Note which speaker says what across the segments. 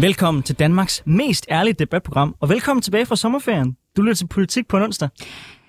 Speaker 1: Velkommen til Danmarks mest ærlige debatprogram, og velkommen tilbage fra sommerferien. Du lytter til Politik på en onsdag.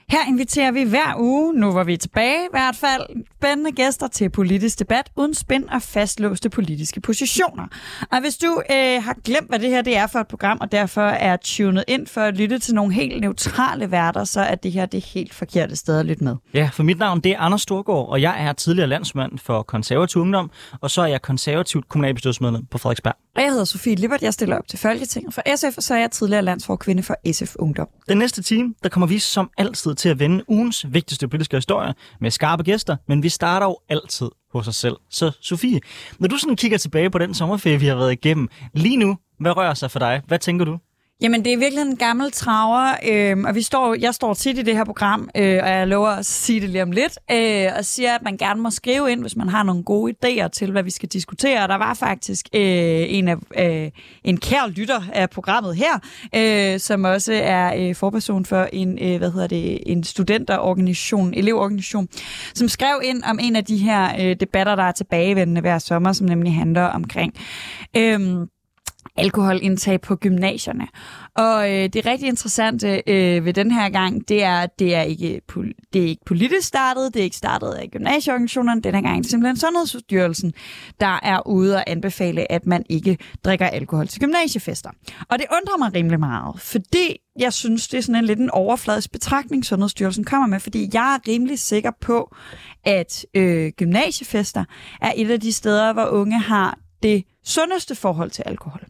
Speaker 2: Her inviterer vi hver uge, nu hvor vi er tilbage i hvert fald, spændende gæster til politisk debat uden spænd og fastlåste politiske positioner. Og hvis du øh, har glemt, hvad det her det er for et program, og derfor er tunet ind for at lytte til nogle helt neutrale værter, så er det her det helt forkerte sted at lytte med.
Speaker 1: Ja, for mit navn det er Anders Storgård, og jeg er tidligere landsmand for konservativ ungdom, og så er jeg konservativt kommunalbestyrelsesmedlem på Frederiksberg.
Speaker 2: Og jeg hedder Sofie Lippert, jeg stiller op til Folketinget for SF, og så er jeg tidligere landsforkvinde for SF Ungdom.
Speaker 1: Den næste time, der kommer vi som altid til at vende ugens vigtigste politiske historie med skarpe gæster, men vi starter jo altid hos os selv. Så Sofie, når du sådan kigger tilbage på den sommerferie, vi har været igennem, lige nu, hvad rører sig for dig? Hvad tænker du?
Speaker 2: Jamen, det er virkelig en gammel traver, øh, og vi står, jeg står tit i det her program, øh, og jeg lover at sige det lige om lidt, øh, og siger, at man gerne må skrive ind, hvis man har nogle gode idéer til, hvad vi skal diskutere. Og der var faktisk øh, en, af, øh, en kær lytter af programmet her, øh, som også er øh, forperson for en, øh, hvad hedder det, en studenterorganisation, elevorganisation, som skrev ind om en af de her øh, debatter, der er tilbagevendende hver sommer, som nemlig handler omkring... Øh, alkoholindtag på gymnasierne. Og øh, det rigtig interessante øh, ved den her gang, det er, at det er ikke, det er ikke politisk startet, det er ikke startet af gymnasieorganisationerne, den her gang er det simpelthen Sundhedsstyrelsen, der er ude og anbefale, at man ikke drikker alkohol til gymnasiefester. Og det undrer mig rimelig meget, fordi jeg synes, det er sådan en lidt en overfladisk betragtning, Sundhedsstyrelsen kommer med, fordi jeg er rimelig sikker på, at øh, gymnasiefester er et af de steder, hvor unge har det sundeste forhold til alkohol.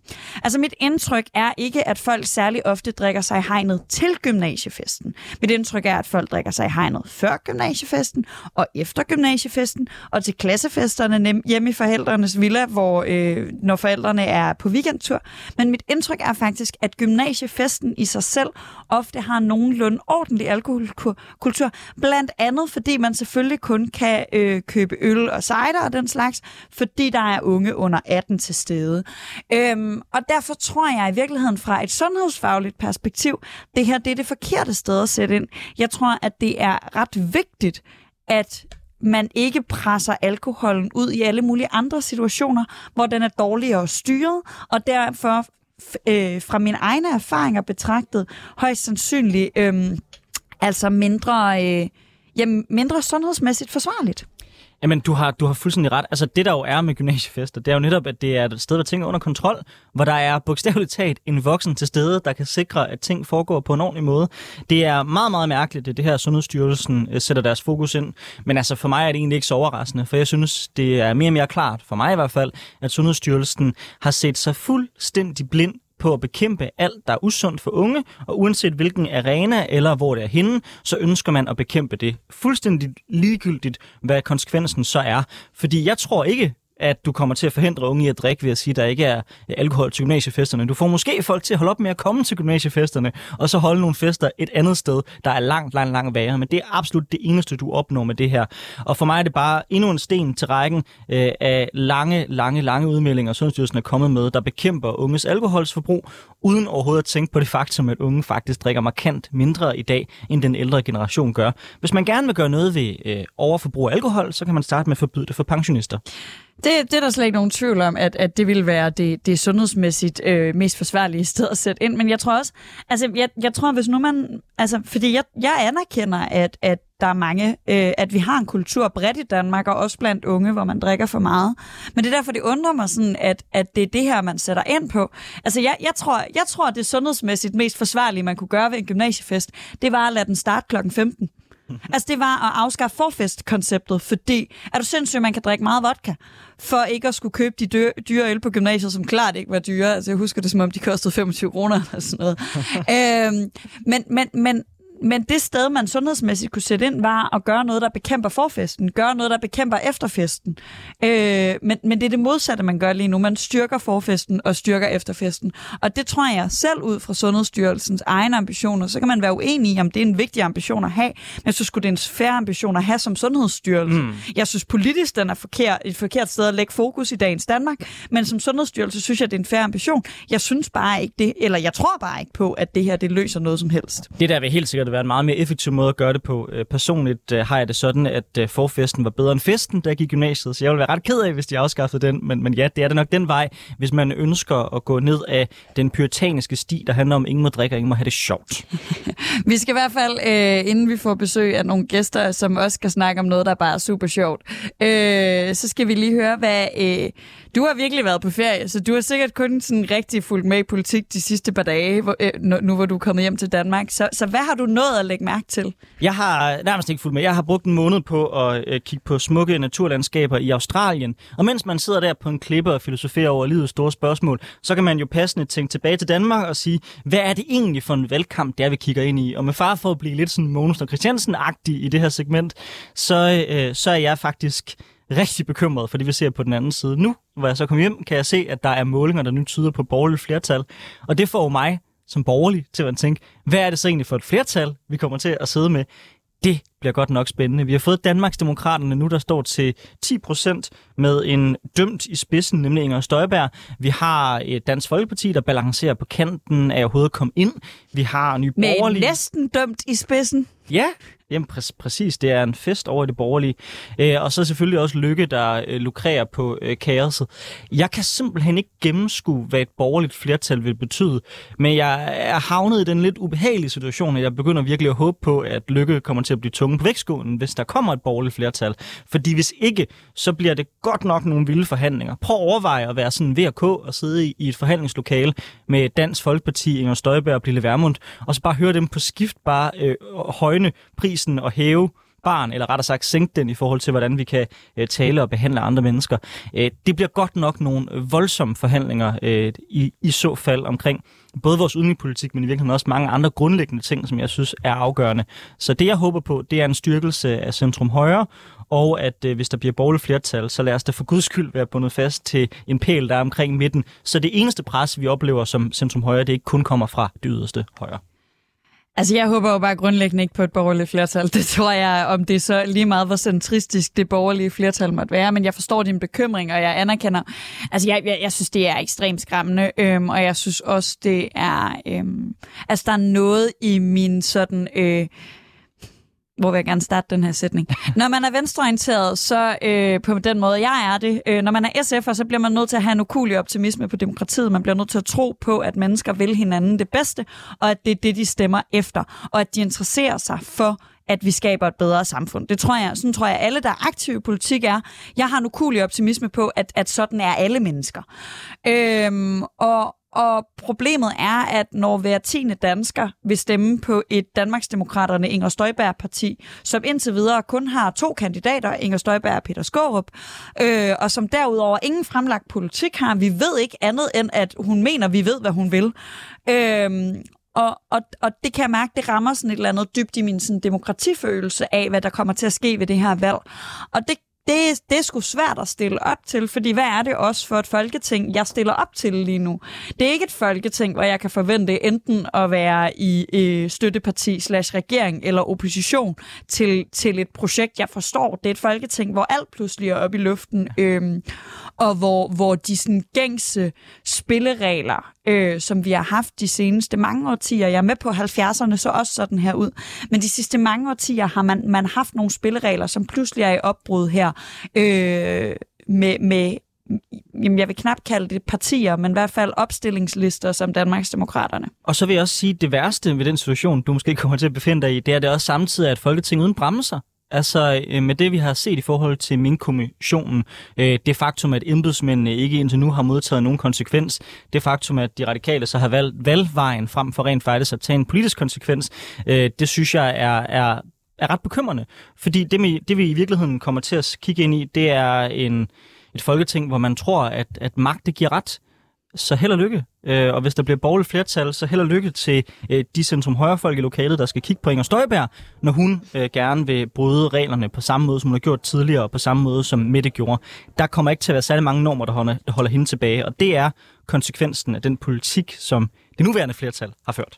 Speaker 2: Altså mit indtryk er ikke, at folk særlig ofte drikker sig i hegnet til gymnasiefesten. Mit indtryk er, at folk drikker sig i hegnet før gymnasiefesten og efter gymnasiefesten og til klassefesterne hjemme i forældrenes villa, hvor øh, når forældrene er på weekendtur. Men mit indtryk er faktisk, at gymnasiefesten i sig selv ofte har nogenlunde ordentlig alkoholkultur. Blandt andet, fordi man selvfølgelig kun kan øh, købe øl og cider og den slags, fordi der er unge under 18 til stede. Øhm, og derfor tror jeg i virkeligheden fra et sundhedsfagligt perspektiv, det her det er det forkerte sted at sætte ind. Jeg tror, at det er ret vigtigt, at man ikke presser alkoholen ud i alle mulige andre situationer, hvor den er dårligere styret, og derfor øh, fra mine egne erfaringer betragtet højst sandsynligt øh, altså mindre, øh, ja, mindre sundhedsmæssigt forsvarligt.
Speaker 1: Jamen, du har, du har fuldstændig ret. Altså, det der jo er med gymnasiefester, det er jo netop, at det er et sted, hvor ting er under kontrol, hvor der er bogstaveligt talt en voksen til stede, der kan sikre, at ting foregår på en ordentlig måde. Det er meget, meget mærkeligt, at det her Sundhedsstyrelsen øh, sætter deres fokus ind. Men altså, for mig er det egentlig ikke så overraskende, for jeg synes, det er mere og mere klart, for mig i hvert fald, at Sundhedsstyrelsen har set sig fuldstændig blind på at bekæmpe alt, der er usundt for unge, og uanset hvilken arena eller hvor det er henne, så ønsker man at bekæmpe det. Fuldstændig ligegyldigt, hvad konsekvensen så er. Fordi jeg tror ikke, at du kommer til at forhindre unge i at drikke ved at sige, at der ikke er alkohol til gymnasiefesterne. Du får måske folk til at holde op med at komme til gymnasiefesterne, og så holde nogle fester et andet sted, der er langt, langt, langt værre. Men det er absolut det eneste, du opnår med det her. Og for mig er det bare endnu en sten til rækken øh, af lange, lange, lange udmeldinger, Sundhedsstyrelsen er kommet med, der bekæmper unges alkoholsforbrug, uden overhovedet at tænke på det faktum, at unge faktisk drikker markant mindre i dag, end den ældre generation gør. Hvis man gerne vil gøre noget ved øh, overforbrug af alkohol, så kan man starte med at forbyde det for pensionister.
Speaker 2: Det, det er der slet ikke nogen tvivl om, at, at det ville være det, det sundhedsmæssigt øh, mest forsvarlige sted at sætte ind. Men jeg tror også, altså jeg, jeg tror, hvis nu man, altså fordi jeg, jeg anerkender, at, at der er mange, øh, at vi har en kultur bredt i Danmark, og også blandt unge, hvor man drikker for meget. Men det er derfor, det undrer mig sådan, at, at det er det her, man sætter ind på. Altså jeg, jeg, tror, jeg tror, at det sundhedsmæssigt mest forsvarlige, man kunne gøre ved en gymnasiefest, det var at lade den starte klokken 15. Altså, det var at afskaffe forfest-konceptet, fordi er du sindssygt, man kan drikke meget vodka, for ikke at skulle købe de dyre, dyre øl på gymnasiet, som klart ikke var dyre. Altså, jeg husker det, som om de kostede 25 kroner eller sådan noget. øhm, men, men, men, men det sted, man sundhedsmæssigt kunne sætte ind, var at gøre noget, der bekæmper forfesten, gøre noget, der bekæmper efterfesten. Øh, men, men det er det modsatte, man gør lige nu. Man styrker forfesten og styrker efterfesten. Og det tror jeg selv ud fra Sundhedsstyrelsens egne ambitioner. Så kan man være uenig i, om det er en vigtig ambition at have, men så skulle det en færre ambition at have som Sundhedsstyrelse. Mm. Jeg synes politisk, den er forkert, et forkert sted at lægge fokus i dagens Danmark, men som Sundhedsstyrelse synes jeg, det er en færre ambition. Jeg synes bare ikke det, eller jeg tror bare ikke på, at det her det løser noget som helst.
Speaker 1: Det der vil helt sikkert det være en meget mere effektiv måde at gøre det på. Øh, personligt øh, har jeg det sådan, at øh, forfesten var bedre end festen, da jeg gik i gymnasiet, så jeg ville være ret ked af, hvis de afskaffede den. Men, men ja, det er det nok den vej, hvis man ønsker at gå ned af den puritaniske sti, der handler om, at ingen må drikke og ingen må have det sjovt.
Speaker 2: vi skal i hvert fald, øh, inden vi får besøg af nogle gæster, som også skal snakke om noget, der bare er super sjovt, øh, så skal vi lige høre, hvad... Øh, du har virkelig været på ferie, så du har sikkert kun sådan rigtig fulgt med i politik de sidste par dage, hvor, øh, nu hvor du er kommet hjem til Danmark. Så, så hvad har du nået at lægge mærke til?
Speaker 1: Jeg har nærmest ikke fulgt med. Jeg har brugt en måned på at øh, kigge på smukke naturlandskaber i Australien. Og mens man sidder der på en klippe og filosoferer over livets store spørgsmål, så kan man jo passende tænke tilbage til Danmark og sige, hvad er det egentlig for en valgkamp, der vi kigger ind i? Og med far for at blive lidt sådan Mogens og Christiansen-agtig i det her segment, så, øh, så er jeg faktisk rigtig bekymret for det, vi ser på den anden side. Nu, hvor jeg så kommer hjem, kan jeg se, at der er målinger, der nu tyder på borgerligt flertal. Og det får mig som borgerlig til at tænke, hvad er det så egentlig for et flertal, vi kommer til at sidde med? Det bliver godt nok spændende. Vi har fået Danmarksdemokraterne nu, der står til 10 procent med en dømt i spidsen, nemlig Inger Støjberg. Vi har et Dansk Folkeparti, der balancerer på kanten af overhovedet komme ind. Vi har Nye Borgerlige...
Speaker 2: Med næsten dømt i spidsen.
Speaker 1: Ja, Jamen præ- præcis, det er en fest over i det borgerlige. Øh, og så selvfølgelig også Lykke, der øh, lukrerer på øh, kaoset. Jeg kan simpelthen ikke gennemskue, hvad et borgerligt flertal vil betyde, men jeg er havnet i den lidt ubehagelige situation, at jeg begynder virkelig at håbe på, at Lykke kommer til at blive tunge på vægtskålen, hvis der kommer et borgerligt flertal. Fordi hvis ikke, så bliver det godt nok nogle vilde forhandlinger. Prøv at overveje at være sådan VK og sidde i, i et forhandlingslokale med Dansk Folkeparti, Inger Støjberg og Pille Vermund, og så bare høre dem på skift bare øh, højne prisen og hæve barn, eller rettere sagt sænke den i forhold til, hvordan vi kan øh, tale og behandle andre mennesker. Øh, det bliver godt nok nogle voldsomme forhandlinger øh, i, i så fald omkring både vores udenrigspolitik, men i virkeligheden også mange andre grundlæggende ting, som jeg synes er afgørende. Så det, jeg håber på, det er en styrkelse af Centrum Højre, og at øh, hvis der bliver borgerligt flertal, så lad os da for guds skyld være bundet fast til en pæl, der er omkring midten. Så det eneste pres, vi oplever som Centrum Højre, det ikke kun kommer fra det yderste højre.
Speaker 2: Altså, jeg håber jo bare grundlæggende ikke på et borgerligt flertal. Det tror jeg, om det er så lige meget, hvor centristisk det borgerlige flertal måtte være. Men jeg forstår din bekymring, og jeg anerkender... Altså, jeg, jeg, jeg synes, det er ekstremt skræmmende, øhm, og jeg synes også, det er... Øhm, altså, der er noget i min sådan... Øh, hvor vil jeg gerne starte den her sætning. Når man er venstreorienteret, så øh, på den måde, jeg er det, øh, når man er SF'er, så bliver man nødt til at have en ukulig optimisme på demokratiet. Man bliver nødt til at tro på, at mennesker vil hinanden det bedste, og at det er det, de stemmer efter, og at de interesserer sig for at vi skaber et bedre samfund. Det tror jeg, sådan tror jeg, alle, der er aktive i politik, er. Jeg har en ukulig optimisme på, at, at sådan er alle mennesker. Øhm, og, og problemet er, at når hver tiende dansker vil stemme på et Danmarksdemokraterne Inger Støjberg-parti, som indtil videre kun har to kandidater, Inger Støjberg og Peter Skårup, øh, og som derudover ingen fremlagt politik har. Vi ved ikke andet end, at hun mener, vi ved, hvad hun vil. Øh, og, og, og det kan jeg mærke, det rammer sådan et eller andet dybt i min sådan, demokratifølelse af, hvad der kommer til at ske ved det her valg. Og det det, det er sgu svært at stille op til, fordi hvad er det også for et folketing, jeg stiller op til lige nu? Det er ikke et folketing, hvor jeg kan forvente enten at være i øh, støtteparti slash regering eller opposition til, til et projekt, jeg forstår. Det er et folketing, hvor alt pludselig er oppe i luften, øh, og hvor, hvor de sådan, gængse spilleregler, øh, som vi har haft de seneste mange årtier, jeg er med på 70'erne, så også sådan her ud, men de sidste mange årtier har man, man haft nogle spilleregler, som pludselig er i opbrud her, øh, med, med jamen jeg vil knap kalde det partier, men i hvert fald opstillingslister som Danmarksdemokraterne.
Speaker 1: Og så vil jeg også sige, at det værste ved den situation, du måske kommer til at befinde dig i, det er det også samtidig, at Folketinget uden bremser. Altså øh, med det, vi har set i forhold til min kommissionen, øh, det faktum, at embedsmændene ikke indtil nu har modtaget nogen konsekvens, det faktum, at de radikale så har valgt valgvejen frem for rent faktisk at tage en politisk konsekvens, øh, det synes jeg er, er, er ret bekymrende. Fordi det, vi, det, vi i virkeligheden kommer til at kigge ind i, det er en, et folketing, hvor man tror, at, at magt det giver ret så held og lykke. Øh, og hvis der bliver borgerligt flertal, så held og lykke til øh, de centrum højrefolk i lokalet, der skal kigge på Inger Støjberg, når hun øh, gerne vil bryde reglerne på samme måde, som hun har gjort tidligere, og på samme måde, som Mette gjorde. Der kommer ikke til at være særlig mange normer, der holder, der holder hende tilbage, og det er konsekvensen af den politik, som det nuværende flertal har ført.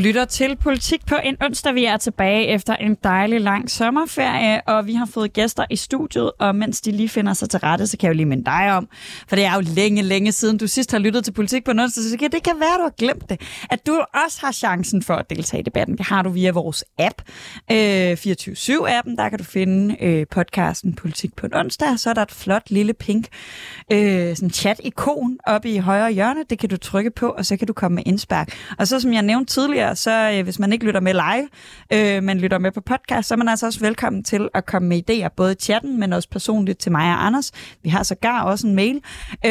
Speaker 2: lytter til Politik på en onsdag. Vi er tilbage efter en dejlig lang sommerferie, og vi har fået gæster i studiet, og mens de lige finder sig til rette, så kan jeg jo lige minde dig om, for det er jo længe, længe siden, du sidst har lyttet til Politik på en onsdag, så det kan være, du har glemt det, at du også har chancen for at deltage i debatten. Det har du via vores app, øh, 24-7-appen, der kan du finde øh, podcasten Politik på en onsdag, så er der et flot lille pink øh, sådan chat-ikon oppe i højre hjørne, det kan du trykke på, og så kan du komme med indspark. Og så som jeg nævnte tidligere, tidligere, så øh, hvis man ikke lytter med live, øh, men lytter med på podcast, så er man altså også velkommen til at komme med idéer, både i chatten, men også personligt til mig og Anders. Vi har sågar også en mail, øh,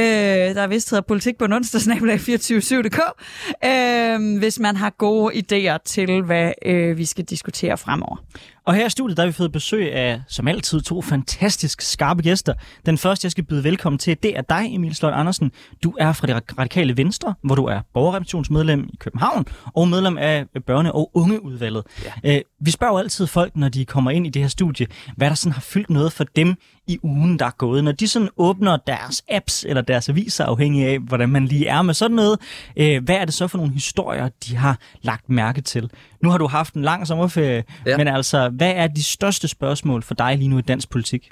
Speaker 2: der er vist hedder politik på en onsdag, 247.dk, øh, hvis man har gode idéer til, hvad øh, vi skal diskutere fremover.
Speaker 1: Og her i studiet, der har vi fået besøg af, som altid, to fantastisk skarpe gæster. Den første, jeg skal byde velkommen til, det er dig, Emil Sløjt Andersen. Du er fra det radikale Venstre, hvor du er borgerrepræsentationsmedlem i København og medlem af børne- og ungeudvalget. Ja. Øh, vi spørger altid folk, når de kommer ind i det her studie, hvad der sådan har fyldt noget for dem i ugen, der er gået. Når de sådan åbner deres apps eller deres aviser, afhængig af, hvordan man lige er med sådan noget, øh, hvad er det så for nogle historier, de har lagt mærke til? Nu har du haft en lang sommerferie, ja. men altså, hvad er de største spørgsmål for dig lige nu i dansk politik?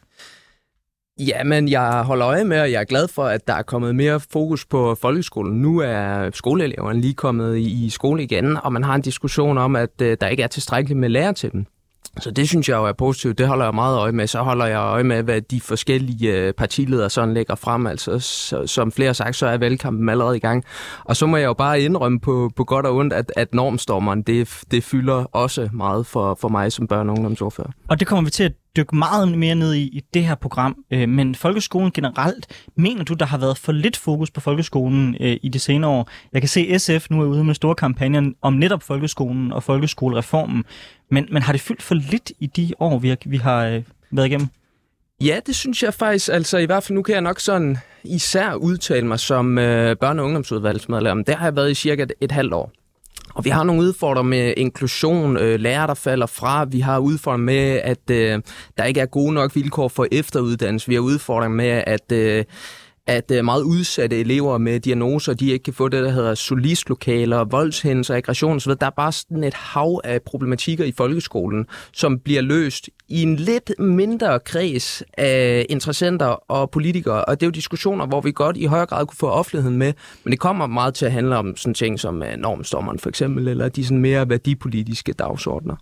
Speaker 3: Ja, men jeg holder øje med, og jeg er glad for, at der er kommet mere fokus på folkeskolen. Nu er skoleeleverne lige kommet i skole igen, og man har en diskussion om, at øh, der ikke er tilstrækkeligt med lærer til dem. Så det synes jeg jo er positivt. Det holder jeg meget øje med. Så holder jeg øje med, hvad de forskellige øh, partiledere sådan lægger frem. Altså, så, som flere har sagt, så er valgkampen allerede i gang. Og så må jeg jo bare indrømme på, på godt og ondt, at, at normstormeren, det, det fylder også meget for, for mig som børne- og ungdomsordfører.
Speaker 1: Og det kommer vi til at dykke meget mere ned i, i det her program. Øh, men folkeskolen generelt, mener du, der har været for lidt fokus på folkeskolen øh, i de senere år? Jeg kan se, SF nu er ude med store kampagner om netop folkeskolen og folkeskolereformen. Men, men har det fyldt for lidt i de år, vi har, vi har øh, været igennem?
Speaker 3: Ja, det synes jeg faktisk. Altså i hvert fald nu kan jeg nok sådan især udtale mig som øh, børne- og ungdomsudvalgsmedlem. Der har jeg været i cirka et, et halvt år. Og vi har nogle udfordringer med inklusion, øh, lærere, der falder fra. Vi har udfordringer med, at øh, der ikke er gode nok vilkår for efteruddannelse. Vi har udfordringer med, at... Øh, at øh, meget udsatte elever med diagnoser, de ikke kan få det, der hedder solistlokaler, voldshændelser, aggression osv. Der er bare sådan et hav af problematikker i folkeskolen, som bliver løst i en lidt mindre kreds af interessenter og politikere. Og det er jo diskussioner, hvor vi godt i højere grad kunne få offentligheden med, men det kommer meget til at handle om sådan ting som øh, normstommeren for eksempel, eller de sådan mere værdipolitiske dagsordner.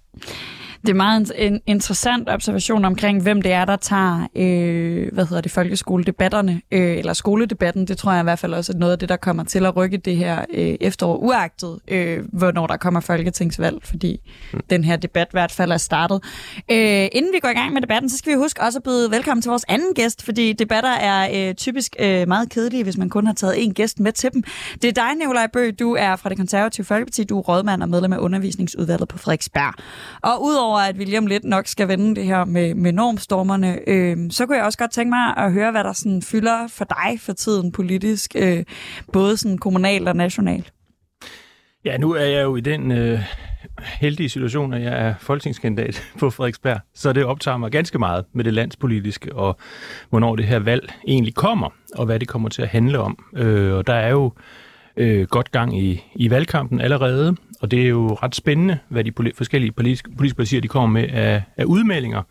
Speaker 2: Det er meget en interessant observation omkring, hvem det er, der tager øh, hvad hedder det, folkeskoledebatterne, øh, eller skoledebatten. Det tror jeg i hvert fald også er noget af det, der kommer til at rykke det her øh, efterår, uagtet øh, hvornår der kommer folketingsvalg, fordi mm. den her debat i hvert fald er startet. Øh, inden vi går i gang med debatten, så skal vi huske også at byde velkommen til vores anden gæst, fordi debatter er øh, typisk øh, meget kedelige, hvis man kun har taget en gæst med til dem. Det er dig, Nicolaj Bø. Du er fra det konservative Folkeparti. Du er rådmand og medlem af undervisningsudvalget på Frederiksberg. Og udover over, at William lidt nok skal vende det her med, med normstormerne, øh, så kunne jeg også godt tænke mig at høre, hvad der sådan fylder for dig for tiden politisk, øh, både sådan kommunalt og nationalt.
Speaker 4: Ja, nu er jeg jo i den øh, heldige situation, at jeg er folketingskandidat på Frederiksberg, så det optager mig ganske meget med det landspolitiske, og hvornår det her valg egentlig kommer, og hvad det kommer til at handle om. Øh, og der er jo øh, godt gang i, i valgkampen allerede, og det er jo ret spændende, hvad de forskellige politiske, politiske partier de kommer med af, af udmeldinger.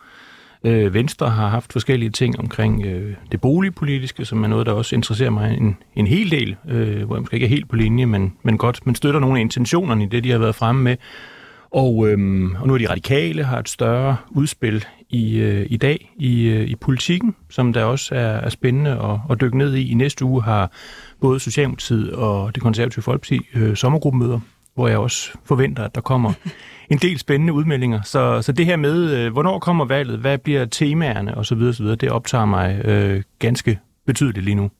Speaker 4: Øh, Venstre har haft forskellige ting omkring øh, det boligpolitiske, som er noget, der også interesserer mig en, en hel del, øh, hvor jeg måske ikke er helt på linje, men, men godt, men støtter nogle af intentionerne i det, de har været fremme med. Og, øhm, og nu er de radikale har et større udspil i, øh, i dag i, øh, i politikken, som der også er, er spændende at, at dykke ned i. I næste uge har både Socialdemokratiet og det konservative folkeparti øh, sommergruppemøder, hvor jeg også forventer, at der kommer en del spændende udmeldinger. Så, så det her med, øh, hvornår kommer valget, hvad bliver temaerne osv., osv. det optager mig øh, ganske betydeligt lige nu.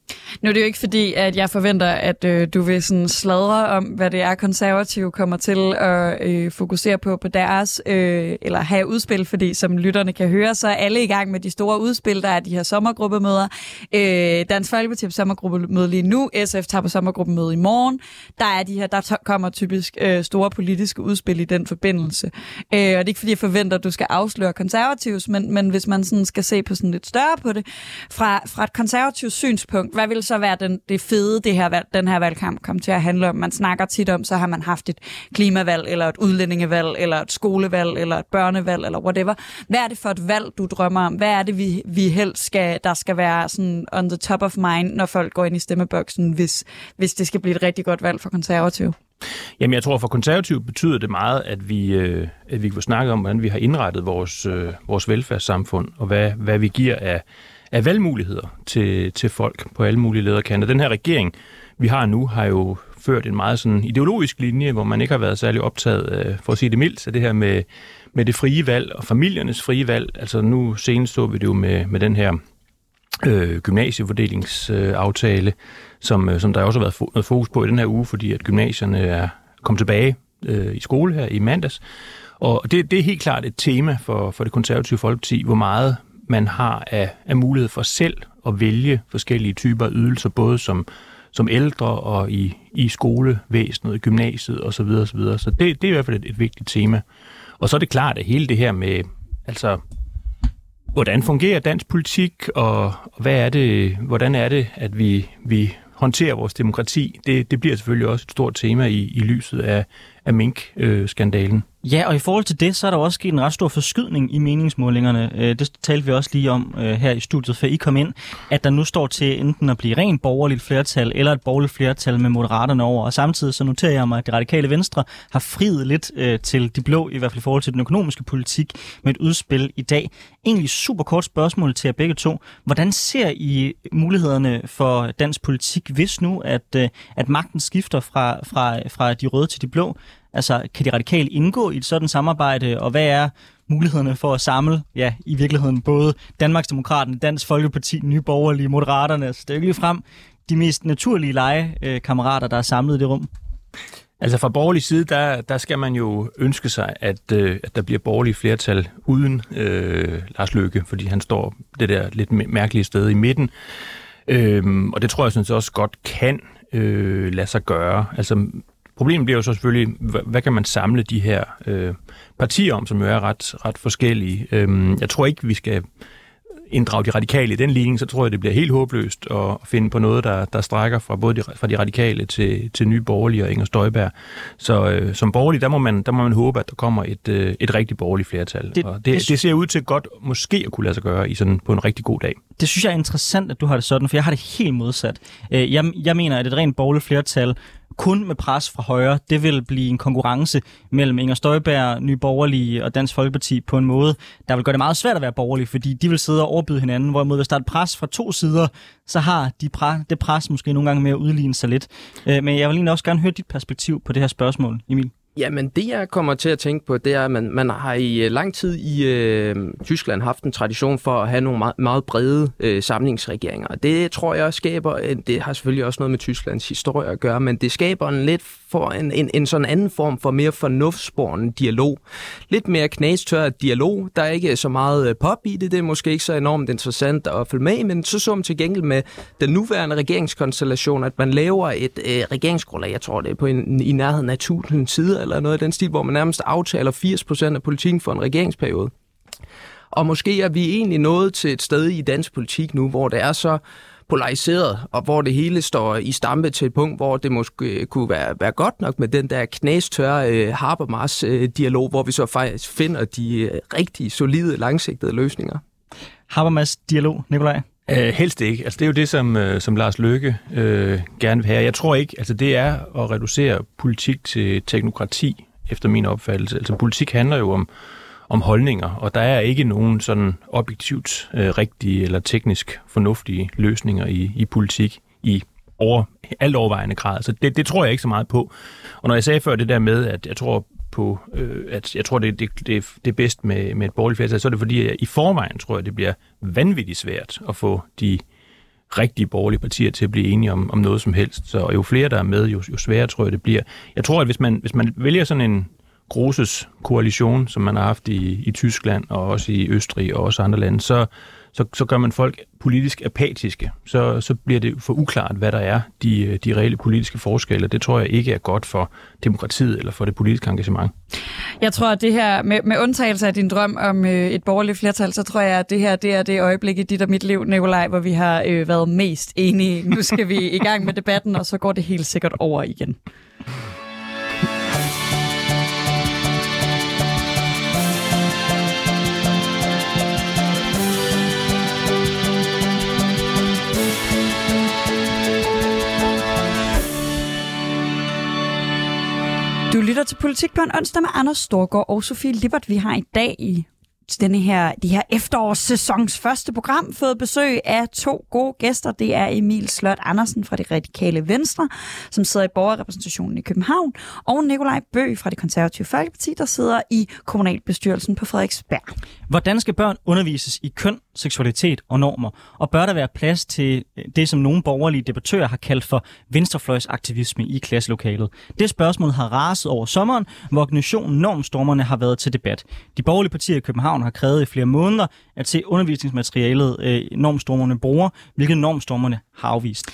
Speaker 2: Nu er det jo ikke fordi, at jeg forventer, at øh, du vil sådan sladre om, hvad det er, konservative kommer til at øh, fokusere på på deres, øh, eller have udspil, fordi som lytterne kan høre, så er alle i gang med de store udspil. Der er de her sommergruppemøder. Øh, Dansk Folkeparti på sommergruppemøde lige nu. SF tager på sommergruppemøde i morgen. Der er de her, der kommer typisk øh, store politiske udspil i den forbindelse. Øh, og det er ikke fordi, jeg forventer, at du skal afsløre konservatives, men, men hvis man sådan skal se på sådan lidt større på det, fra, fra et konservativt konservativ synspunkt, hvad vil så være den, det fede, det her, den her valgkamp kommer til at handle om? Man snakker tit om, så har man haft et klimavalg, eller et udlændingevalg, eller et skolevalg, eller et børnevalg, eller whatever. Hvad er det for et valg, du drømmer om? Hvad er det, vi, vi helst skal, der skal være sådan on the top of mind, når folk går ind i stemmeboksen, hvis, hvis det skal blive et rigtig godt valg for konservativ?
Speaker 4: Jamen, jeg tror, for konservativ betyder det meget, at vi, øh, at vi kan snakke om, hvordan vi har indrettet vores, øh, vores velfærdssamfund, og hvad, hvad vi giver af, af valgmuligheder til, til folk på alle mulige lederkanter. Den her regering, vi har nu, har jo ført en meget sådan ideologisk linje, hvor man ikke har været særlig optaget, øh, for at sige det mildt, af det her med, med det frie valg og familiernes frie valg. Altså nu senest så vi det jo med, med den her øh, gymnasievurdelingsaftale, som, øh, som der også har været noget fokus på i den her uge, fordi at gymnasierne er kommet tilbage øh, i skole her i mandags. Og det, det er helt klart et tema for, for det konservative folkeparti, hvor meget man har af, af mulighed for selv at vælge forskellige typer ydelser, både som, som ældre og i, i skolevæsenet, gymnasiet osv. Så, videre, så, videre. så det, det er i hvert fald et, et vigtigt tema. Og så er det klart, at hele det her med, altså Hvordan fungerer dansk politik, og hvad er det, hvordan er det, at vi, vi håndterer vores demokrati? Det, det bliver selvfølgelig også et stort tema i, i lyset af, af mink-skandalen.
Speaker 1: Øh, Ja, og i forhold til det, så er der også sket en ret stor forskydning i meningsmålingerne. Øh, det talte vi også lige om øh, her i studiet, før I kom ind, at der nu står til enten at blive rent borgerligt flertal, eller et borgerligt flertal med moderaterne over. Og samtidig så noterer jeg mig, at det radikale venstre har friet lidt øh, til de blå, i hvert fald i forhold til den økonomiske politik, med et udspil i dag. Egentlig super kort spørgsmål til jer begge to. Hvordan ser I mulighederne for dansk politik, hvis nu, at, at magten skifter fra, fra, fra de røde til de blå? Altså, kan de radikale indgå i et sådan samarbejde, og hvad er mulighederne for at samle, ja, i virkeligheden både Danmarksdemokraterne, Dansk Folkeparti, Nye Borgerlige, Moderaterne, altså det er jo lige frem de mest naturlige legekammerater, der er samlet i det rum.
Speaker 4: Altså fra borgerlig side, der, der skal man jo ønske sig, at, øh, at der bliver borgerlige flertal uden øh, Lars Løkke, fordi han står det der lidt mærkelige sted i midten. Øhm, og det tror jeg synes også godt kan øh, lade sig gøre. Altså Problemet bliver jo så selvfølgelig, hvad kan man samle de her øh, partier om, som jo er ret, ret forskellige. Øhm, jeg tror ikke, vi skal inddrage de radikale i den ligning, så tror jeg, det bliver helt håbløst at finde på noget, der, der strækker fra både de, fra de radikale til, til nye borgerlige og Inger Støjberg. Så øh, som borgerlig, der må, man, der må man håbe, at der kommer et, øh, et rigtig borgerligt flertal. Det, og det, det, det ser ud til godt måske at kunne lade sig gøre i sådan, på en rigtig god dag.
Speaker 1: Det synes jeg er interessant, at du har det sådan, for jeg har det helt modsat. Øh, jeg, jeg mener, at et rent borgerligt flertal kun med pres fra højre, det vil blive en konkurrence mellem Inger Støjberg, Nye Borgerlige og Dansk Folkeparti på en måde, der vil gøre det meget svært at være borgerlig, fordi de vil sidde og overbyde hinanden, hvorimod hvis der er et pres fra to sider, så har de pre- det pres måske nogle gange med at udligne sig lidt. Øh, men jeg vil egentlig også gerne høre dit perspektiv på det her spørgsmål, Emil.
Speaker 3: Jamen, det jeg kommer til at tænke på, det er, at man, man har i øh, lang tid i øh, Tyskland haft en tradition for at have nogle meget, meget brede øh, samlingsregeringer. Det tror jeg skaber, øh, det har selvfølgelig også noget med Tysklands historie at gøre, men det skaber en lidt for en, en, en sådan anden form for mere fornuftsborende dialog. Lidt mere knastør dialog. Der er ikke så meget øh, pop i det, det er måske ikke så enormt interessant at følge med men så så man til gengæld med den nuværende regeringskonstellation, at man laver et øh, regeringsgrundlag, jeg tror det er på en, i nærheden af 1000 sider, eller noget i den stil, hvor man nærmest aftaler 80% af politikken for en regeringsperiode. Og måske er vi egentlig nået til et sted i dansk politik nu, hvor det er så polariseret, og hvor det hele står i stampe til et punkt, hvor det måske øh, kunne være, være godt nok med den der knæstørre øh, Habermas-dialog, hvor vi så faktisk finder de øh, rigtig solide, langsigtede løsninger.
Speaker 1: Habermas-dialog, Nikolaj?
Speaker 4: Øh, helst ikke. Altså, det er jo det, som, øh, som Lars Løkke øh, gerne vil have. Jeg tror ikke, altså det er at reducere politik til teknokrati, efter min opfattelse. Altså politik handler jo om, om holdninger, og der er ikke nogen sådan objektivt øh, rigtige eller teknisk fornuftige løsninger i, i politik i over, alt overvejende grad. Så det, det tror jeg ikke så meget på. Og når jeg sagde før det der med, at jeg tror på, øh, at jeg tror, det, det, det, det er bedst med, med et borgerligt flertal, så er det fordi, at i forvejen tror jeg, det bliver vanvittigt svært at få de rigtige borgerlige partier til at blive enige om, om noget som helst. Så jo flere, der er med, jo, jo sværere tror jeg, det bliver. Jeg tror, at hvis man, hvis man vælger sådan en Grosses koalition, som man har haft i, i Tyskland og også i Østrig og også andre lande, så, så, så gør man folk politisk apatiske. Så, så bliver det for uklart, hvad der er de, de reelle politiske forskelle. Det tror jeg ikke er godt for demokratiet eller for det politiske engagement.
Speaker 2: Jeg tror, at det her, med, med undtagelse af din drøm om øh, et borgerligt flertal, så tror jeg, at det her det er det øjeblik i dit og mit liv, Nikolaj, hvor vi har øh, været mest enige. Nu skal vi i gang med debatten, og så går det helt sikkert over igen. Du lytter til Politik på en onsdag med Anders Storgård og Sofie Libert. Vi har i dag i denne her, de her efterårssæsons første program fået besøg af to gode gæster. Det er Emil Slot Andersen fra det radikale Venstre, som sidder i borgerrepræsentationen i København, og Nikolaj Bø fra det konservative Folkeparti, der sidder i kommunalbestyrelsen på Frederiksberg.
Speaker 1: Hvordan skal børn undervises i køn, seksualitet og normer? Og bør der være plads til øh, det, som nogle borgerlige debattører har kaldt for venstrefløjsaktivisme i klasselokalet? Det spørgsmål har raset over sommeren, hvor organisationen Normstormerne har været til debat. De borgerlige partier i København har krævet i flere måneder at se undervisningsmaterialet øh, normstormerne bruger, hvilket normstormerne har afvist.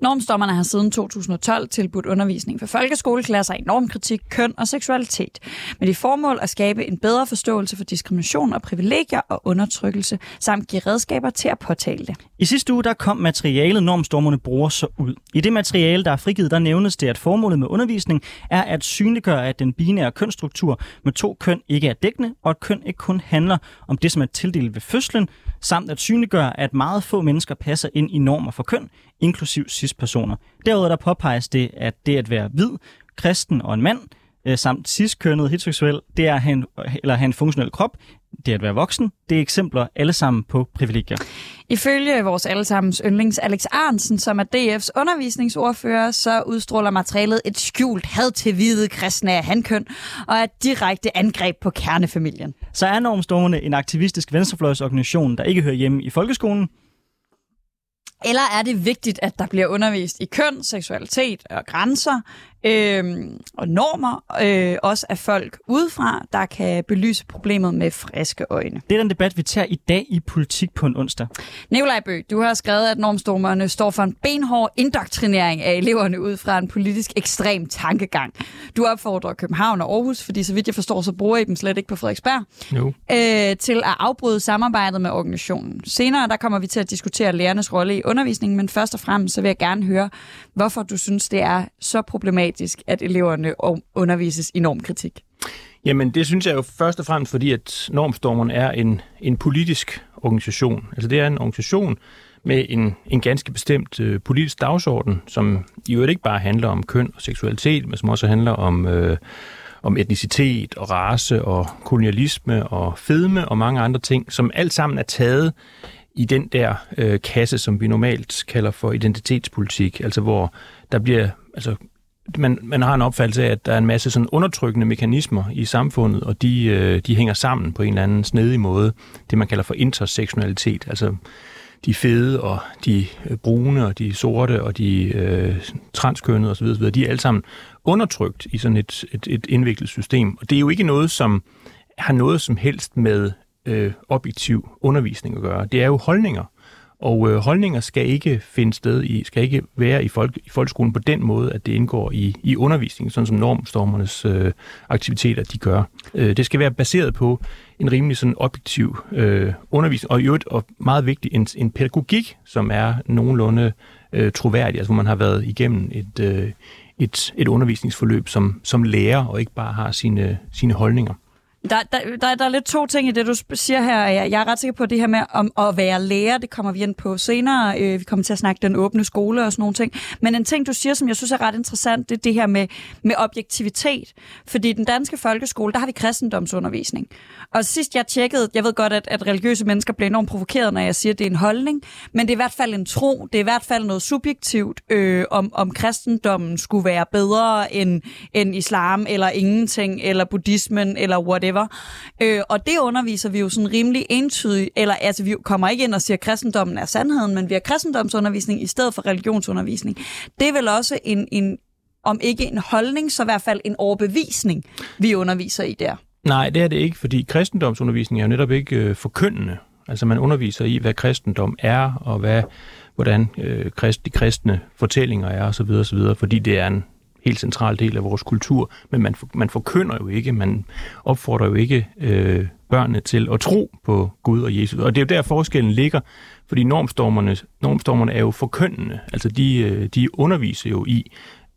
Speaker 2: Normstommerne har siden 2012 tilbudt undervisning for folkeskoleklasser i normkritik, køn og seksualitet, med det formål at skabe en bedre forståelse for diskrimination og privilegier og undertrykkelse, samt give redskaber til at påtale det.
Speaker 1: I sidste uge der kom materialet Normstormerne bruger så ud. I det materiale, der er frigivet, der nævnes det, at formålet med undervisning er at synliggøre, at den binære kønsstruktur med to køn ikke er dækkende, og at køn ikke kun handler om det, som er tildelt ved fødslen, samt at synliggøre, at meget få mennesker passer ind i normer for køn, inklusiv cis-personer. Derudover der påpeges det, at det at være hvid, kristen og en mand, øh, samt cis-kønnet heteroseksuel, det er at have en, eller have en funktionel krop, det at være voksen, det er eksempler alle sammen på privilegier.
Speaker 2: Ifølge vores allesammens yndlings Alex Arnsen, som er DF's undervisningsordfører, så udstråler materialet et skjult had til hvide kristne af hankøn og et direkte angreb på kernefamilien.
Speaker 1: Så er Normstormerne en aktivistisk venstrefløjsorganisation, der ikke hører hjemme i folkeskolen,
Speaker 2: eller er det vigtigt, at der bliver undervist i køn, seksualitet og grænser øh, og normer, øh, også af folk udefra, der kan belyse problemet med friske øjne?
Speaker 1: Det er den debat, vi tager i dag i Politik på en onsdag.
Speaker 2: Nikolaj Bøg, du har skrevet, at normstormerne står for en benhård indoktrinering af eleverne ud fra en politisk ekstrem tankegang. Du opfordrer København og Aarhus, fordi så vidt jeg forstår, så bruger I dem slet ikke på Frederiksberg,
Speaker 4: Jo.
Speaker 2: øh, til at afbryde samarbejdet med organisationen. Senere der kommer vi til at diskutere lærernes rolle i undervisningen, men først og fremmest så vil jeg gerne høre, hvorfor du synes, det er så problematisk, at eleverne undervises i normkritik.
Speaker 4: Jamen, det synes jeg jo først og fremmest, fordi at Normstormeren er en, en politisk organisation. Altså, det er en organisation med en, en ganske bestemt øh, politisk dagsorden, som i øvrigt ikke bare handler om køn og seksualitet, men som også handler om, øh, om etnicitet og race og kolonialisme og fedme og mange andre ting, som alt sammen er taget i den der øh, kasse, som vi normalt kalder for identitetspolitik, altså hvor der bliver, altså man, man har en opfattelse af, at der er en masse sådan undertrykkende mekanismer i samfundet, og de, øh, de hænger sammen på en eller anden snedig måde. Det man kalder for intersektionalitet, altså de fede og de øh, brune og de sorte og de øh, transkønnede osv., osv., de er alle sammen undertrykt i sådan et, et, et indviklet system. Og det er jo ikke noget, som har noget som helst med øh, objektiv undervisning at gøre. Det er jo holdninger. Og øh, holdninger skal ikke finde sted i, skal ikke være i, folk, i folkeskolen på den måde, at det indgår i, i undervisningen, sådan som normstormernes øh, aktiviteter de gør. Øh, det skal være baseret på en rimelig sådan objektiv øh, undervisning, og i øvrigt, og meget vigtigt, en, en pædagogik, som er nogenlunde øh, troværdig, altså hvor man har været igennem et, øh, et, et undervisningsforløb som, som lærer, og ikke bare har sine, sine holdninger.
Speaker 2: Der, der, der, der er lidt to ting i det, du siger her. Jeg, jeg er ret sikker på, at det her med om at være lærer, det kommer vi ind på senere. Øh, vi kommer til at snakke den åbne skole og sådan nogle ting. Men en ting, du siger, som jeg synes er ret interessant, det er det her med, med objektivitet. Fordi i den danske folkeskole, der har vi kristendomsundervisning. Og sidst jeg tjekkede, jeg ved godt, at, at religiøse mennesker bliver enormt provokeret, når jeg siger, at det er en holdning. Men det er i hvert fald en tro. Det er i hvert fald noget subjektivt, øh, om, om kristendommen skulle være bedre end, end islam, eller ingenting, eller buddhismen, eller whatever whatever. Øh, og det underviser vi jo sådan rimelig entydigt, eller altså vi kommer ikke ind og siger, at kristendommen er sandheden, men vi har kristendomsundervisning i stedet for religionsundervisning. Det er vel også en, en om ikke en holdning, så i hvert fald en overbevisning, vi underviser i der.
Speaker 4: Nej, det er det ikke, fordi kristendomsundervisning er jo netop ikke øh, forkyndende. Altså man underviser i, hvad kristendom er, og hvad, hvordan øh, krist, de kristne fortællinger er, osv., osv., fordi det er en helt central del af vores kultur, men man, man forkynder jo ikke, man opfordrer jo ikke øh, børnene til at tro på Gud og Jesus. Og det er jo der forskellen ligger, fordi normstormerne, normstormerne er jo forkyndende, altså de, øh, de underviser jo i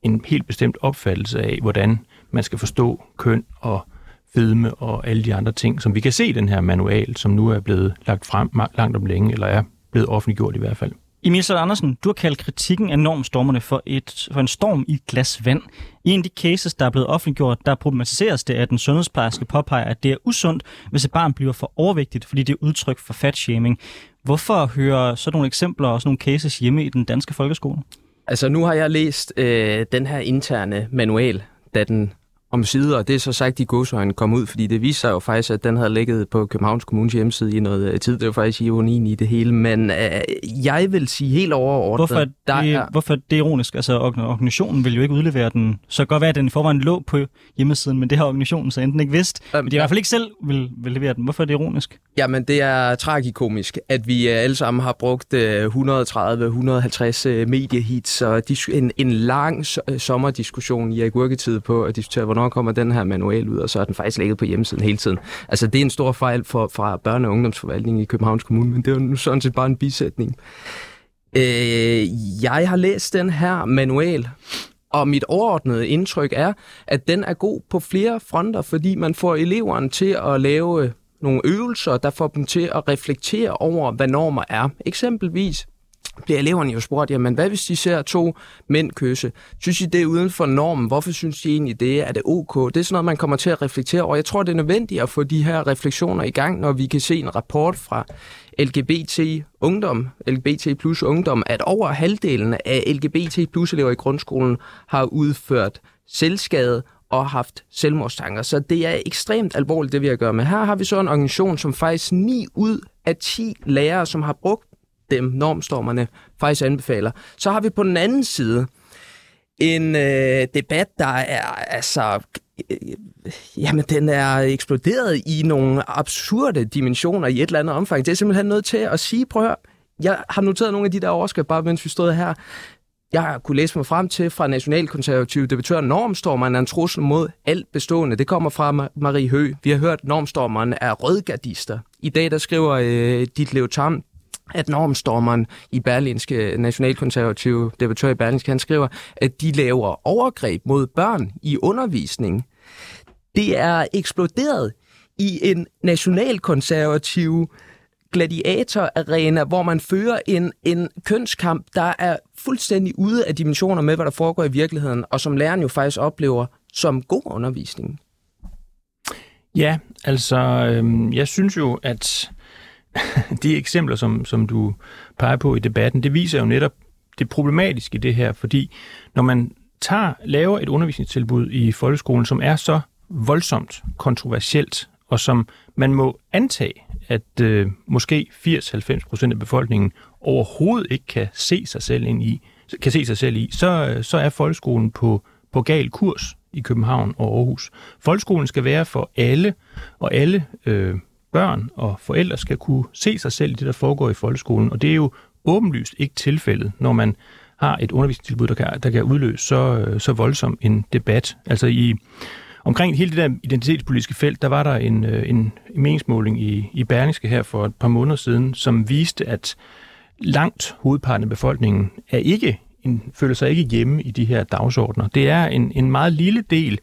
Speaker 4: en helt bestemt opfattelse af, hvordan man skal forstå køn og fedme og alle de andre ting, som vi kan se i den her manual, som nu er blevet lagt frem langt om længe, eller er blevet offentliggjort i hvert fald.
Speaker 1: Emil Søren Andersen, du har kaldt kritikken af normstormerne for, et, for en storm i et glas vand. I en af de cases, der er blevet offentliggjort, der problematiseres det, at den sundhedsplejerske påpeger, at det er usundt, hvis et barn bliver for overvægtigt, fordi det er udtryk for fatshaming. Hvorfor hører sådan nogle eksempler og sådan nogle cases hjemme i den danske folkeskole?
Speaker 3: Altså nu har jeg læst øh, den her interne manual, da den om sider, og det er så sagt, i godsøjne kom ud, fordi det viser sig jo faktisk, at den havde ligget på Københavns Kommunes hjemmeside i noget øh, tid. Det var faktisk ironien i det hele, men øh, jeg vil sige helt overordnet...
Speaker 1: Hvorfor der det, er... hvorfor det er ironisk? Altså, organisationen vil jo ikke udlevere den. Så godt være, at den i forvejen lå på hjemmesiden, men det har organisationen så enten ikke vidst. Um, men de i hvert fald ikke selv vil, vil levere den. Hvorfor er det ironisk?
Speaker 3: Jamen, det er tragikomisk, at vi øh, alle sammen har brugt 130-150 øh, mediehits og en, en lang sommerdiskussion i agurketid på at diskutere, hvornår kommer den her manual ud, og så er den faktisk ligget på hjemmesiden hele tiden. Altså, det er en stor fejl for, fra børne- og ungdomsforvaltningen i Københavns Kommune, men det er jo sådan set bare en bisætning. Øh, jeg har læst den her manual, og mit overordnede indtryk er, at den er god på flere fronter, fordi man får eleverne til at lave nogle øvelser, der får dem til at reflektere over, hvad normer er. Eksempelvis bliver eleverne jo spurgt, jamen hvad hvis de ser to mænd kysse? Synes I det er uden for normen? Hvorfor synes de egentlig det? Er det ok? Det er sådan noget, man kommer til at reflektere over. Jeg tror, det er nødvendigt at få de her refleksioner i gang, når vi kan se en rapport fra LGBT ungdom, LGBT plus ungdom, at over halvdelen af LGBT plus elever i grundskolen har udført selvskade og haft selvmordstanker. Så det er ekstremt alvorligt, det vi har at gøre med. Her har vi så en organisation, som faktisk 9 ud af 10 lærere, som har brugt dem, normstormerne, faktisk anbefaler. Så har vi på den anden side en øh, debat, der er altså øh, jamen, den er eksploderet i nogle absurde dimensioner i et eller andet omfang. Det er simpelthen nødt til at sige, prøv at høre, jeg har noteret nogle af de der overskrifter, bare mens vi stod her. Jeg har kunne læse mig frem til fra nationalkonservative debattør, normstormeren er en trussel mod alt bestående. Det kommer fra Marie Hø. Vi har hørt, at normstormeren er rødgardister. I dag der skriver øh, dit Leo Tam, at normstormeren i Berlinske nationalkonservative debattør i Berlinske, han skriver, at de laver overgreb mod børn i undervisning. Det er eksploderet i en nationalkonservativ gladiatorarena, hvor man fører en, en kønskamp, der er fuldstændig ude af dimensioner med, hvad der foregår i virkeligheden, og som læreren jo faktisk oplever som god undervisning.
Speaker 4: Ja, altså, øhm, jeg synes jo, at de eksempler, som, som du peger på i debatten, det viser jo netop det problematiske i det her, fordi når man tager, laver et undervisningstilbud i folkeskolen, som er så voldsomt kontroversielt, og som man må antage, at øh, måske 80-90 procent af befolkningen overhovedet ikke kan se sig selv ind i, kan se sig selv i, så, så er folkeskolen på, på gal kurs i København og Aarhus. Folkeskolen skal være for alle, og alle øh, børn og forældre skal kunne se sig selv i det, der foregår i folkeskolen. Og det er jo åbenlyst ikke tilfældet, når man har et undervisningstilbud, der kan, der kan udløse så, øh, så voldsom en debat. Altså i omkring hele det der identitetspolitiske felt, der var der en, øh, en meningsmåling i, i Berlingske her for et par måneder siden, som viste, at langt hovedparten af befolkningen er ikke en, føler sig ikke hjemme i de her dagsordner. Det er en, en meget lille del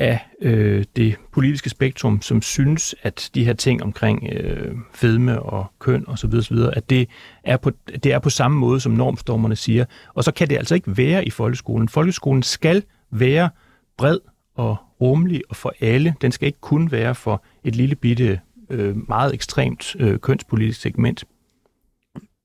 Speaker 4: af øh, det politiske spektrum, som synes, at de her ting omkring øh, fedme og køn osv., og så videre, at det er, på, det er på samme måde, som normstormerne siger. Og så kan det altså ikke være i folkeskolen. Folkeskolen skal være bred og rummelig og for alle. Den skal ikke kun være for et lille bitte, øh, meget ekstremt øh, kønspolitisk segment.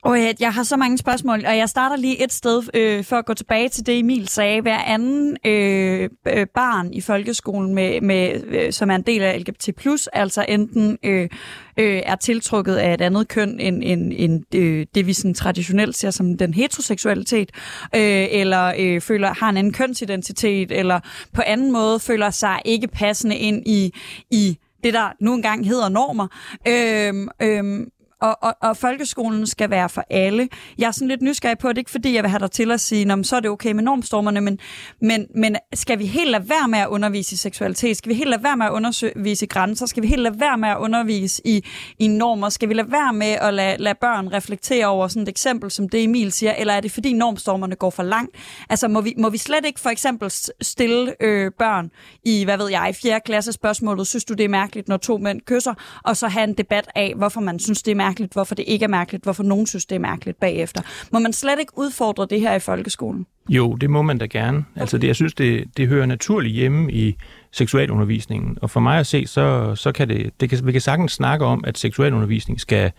Speaker 2: Og jeg, har så mange spørgsmål, og jeg starter lige et sted øh, for at gå tilbage til det, Emil sagde. Hver anden øh, øh barn i folkeskolen, med, med, øh, som er en del af LGBT+, altså enten øh, øh, er tiltrukket af et andet køn end, end, end øh, det, vi sådan traditionelt ser som den heteroseksualitet, øh, eller øh, føler har en anden kønsidentitet, eller på anden måde føler sig ikke passende ind i, i det, der nu engang hedder normer. Øh, øh, og, og, og folkeskolen skal være for alle. Jeg er sådan lidt nysgerrig på det, ikke fordi jeg vil have dig til at sige, Nå, så er det okay med normstormerne, men, men, men skal vi helt lade være med at undervise i seksualitet? Skal vi helt lade være med at undervise i grænser? Skal vi helt lade være med at undervise i, i normer? Skal vi lade være med at lade, lade børn reflektere over sådan et eksempel, som det Emil siger? Eller er det fordi normstormerne går for langt? Altså må vi, må vi slet ikke for eksempel stille øh, børn i, hvad ved jeg, 4. klasse spørgsmålet, synes du det er mærkeligt, når to mænd kysser? Og så have en debat af, hvorfor man synes det er mærkeligt, hvorfor det ikke er mærkeligt, hvorfor nogen synes det er mærkeligt bagefter. Må man slet ikke udfordre det her i folkeskolen?
Speaker 4: Jo, det må man da gerne. Altså det, jeg synes, det, det hører naturligt hjemme i seksualundervisningen. Og for mig at se, så, så kan det, det kan, vi kan sagtens snakke om, at seksualundervisning skal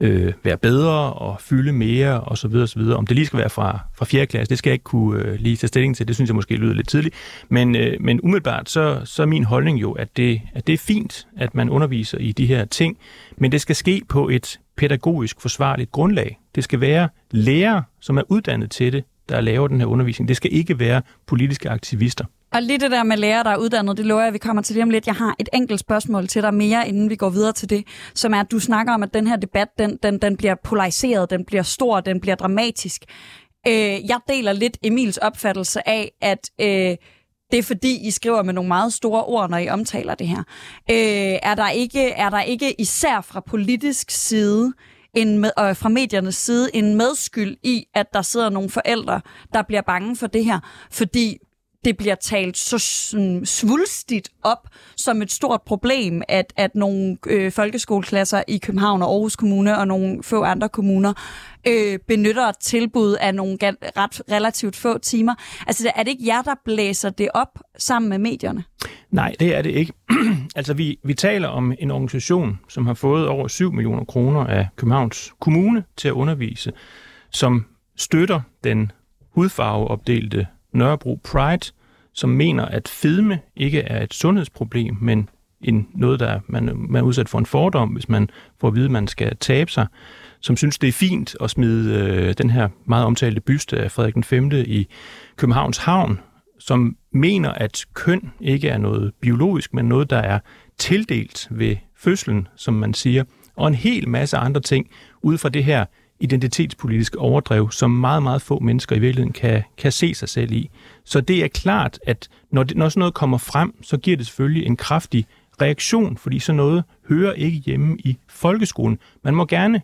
Speaker 4: øh, være bedre og fylde mere og så videre, og så videre. Om det lige skal være fra, fra 4. klasse, det skal jeg ikke kunne øh, lige tage stilling til. Det synes jeg måske lyder lidt tidligt. Men, øh, men umiddelbart, så, så er min holdning jo, at det, at det er fint, at man underviser i de her ting, men det skal ske på et pædagogisk forsvarligt grundlag. Det skal være lærere, som er uddannet til det, der laver den her undervisning. Det skal ikke være politiske aktivister.
Speaker 2: Og lige det der med lærer, der er uddannet, det lover jeg, at vi kommer til lige om lidt. Jeg har et enkelt spørgsmål til dig mere, inden vi går videre til det, som er, at du snakker om, at den her debat, den, den, den bliver polariseret, den bliver stor, den bliver dramatisk. Øh, jeg deler lidt Emils opfattelse af, at øh, det er fordi, I skriver med nogle meget store ord, når I omtaler det her. Øh, er, der ikke, er der ikke især fra politisk side en med, øh, fra mediernes side en medskyld i, at der sidder nogle forældre, der bliver bange for det her? Fordi det bliver talt så sådan, svulstigt op som et stort problem, at, at nogle øh, folkeskoleklasser i København og Aarhus Kommune og nogle få andre kommuner øh, benytter et tilbud af nogle ret relativt få timer. Altså er det ikke jer, der blæser det op sammen med medierne?
Speaker 4: Nej, det er det ikke. altså vi, vi taler om en organisation, som har fået over 7 millioner kroner af Københavns Kommune til at undervise, som støtter den hudfarveopdelte Nørrebro Pride, som mener, at fedme ikke er et sundhedsproblem, men en, noget, der man, man er udsat for en fordom, hvis man får at vide, at man skal tabe sig, som synes, det er fint at smide øh, den her meget omtalte byste af Frederik den 5. i Københavns Havn, som mener, at køn ikke er noget biologisk, men noget, der er tildelt ved fødslen, som man siger, og en hel masse andre ting ud fra det her identitetspolitisk overdrev, som meget, meget få mennesker i virkeligheden kan, kan se sig selv i. Så det er klart, at når, det, når sådan noget kommer frem, så giver det selvfølgelig en kraftig reaktion, fordi sådan noget hører ikke hjemme i folkeskolen. Man må gerne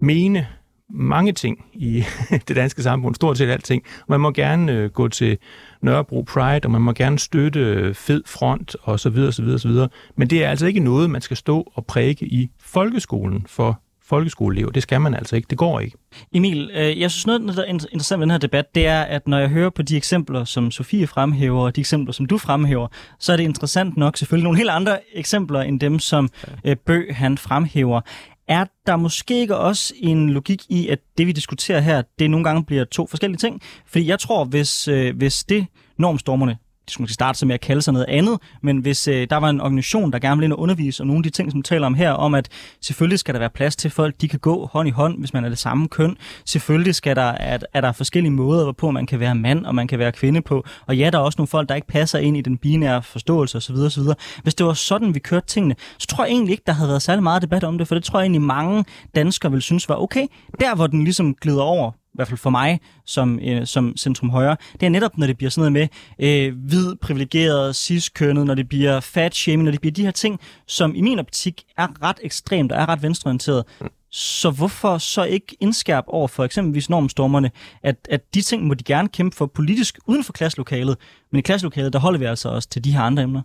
Speaker 4: mene mange ting i det danske samfund, stort set alting. Man må gerne øh, gå til Nørrebro Pride, og man må gerne støtte øh, Fed Front og så videre, så videre, så videre. Men det er altså ikke noget, man skal stå og præge i folkeskolen for folkeskoleelever. Det skal man altså ikke. Det går ikke.
Speaker 1: Emil, øh, jeg synes noget, der er interessant ved den her debat, det er, at når jeg hører på de eksempler, som Sofie fremhæver, og de eksempler, som du fremhæver, så er det interessant nok selvfølgelig nogle helt andre eksempler, end dem, som øh, Bø han fremhæver. Er der måske ikke også en logik i, at det, vi diskuterer her, det nogle gange bliver to forskellige ting? Fordi jeg tror, hvis, øh, hvis det normstormerne skulle starte sig med at kalde sig noget andet, men hvis øh, der var en organisation, der gerne ville ind og undervise, og nogle af de ting, som taler om her, om at selvfølgelig skal der være plads til folk, de kan gå hånd i hånd, hvis man er det samme køn. Selvfølgelig skal der, at, er der forskellige måder, hvorpå man kan være mand, og man kan være kvinde på. Og ja, der er også nogle folk, der ikke passer ind i den binære forståelse osv. osv. Hvis det var sådan, vi kørte tingene, så tror jeg egentlig ikke, der havde været særlig meget debat om det, for det tror jeg egentlig mange danskere vil synes var okay. Der, hvor den ligesom glider over i hvert fald for mig som, øh, som centrum højre, det er netop, når det bliver sådan noget med øh, hvid, privilegeret, cis-kønnet, når det bliver fat shaming, når det bliver de her ting, som i min optik er ret ekstremt og er ret venstreorienteret. Så hvorfor så ikke indskærp over for eksempelvis normstormerne, at, at de ting må de gerne kæmpe for politisk uden for klasselokalet, men i klasselokalet, der holder vi altså også til de her andre emner?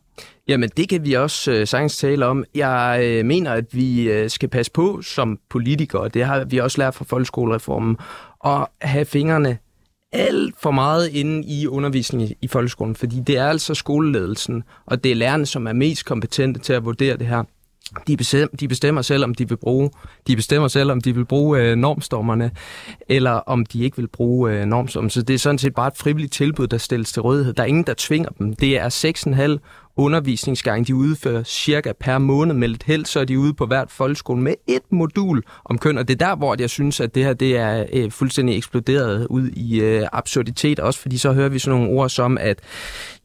Speaker 3: Jamen, det kan vi også øh, sagtens tale om. Jeg øh, mener, at vi øh, skal passe på som politikere, det har vi også lært fra folkeskolereformen, at have fingrene alt for meget inde i undervisningen i, folkeskolen, fordi det er altså skoleledelsen, og det er lærerne, som er mest kompetente til at vurdere det her. De bestemmer, de bestemmer selv, om de vil bruge, de bestemmer selv, om de vil bruge øh, normstormerne, eller om de ikke vil bruge øh, normstormerne. Så det er sådan set bare et frivilligt tilbud, der stilles til rådighed. Der er ingen, der tvinger dem. Det er 6,5 undervisningsgang, de udfører cirka per måned med lidt held, så er de ude på hvert folkeskole med et modul om køn, og det er der, hvor jeg synes, at det her det er øh, fuldstændig eksploderet ud i øh, absurditet, også fordi så hører vi sådan nogle ord som, at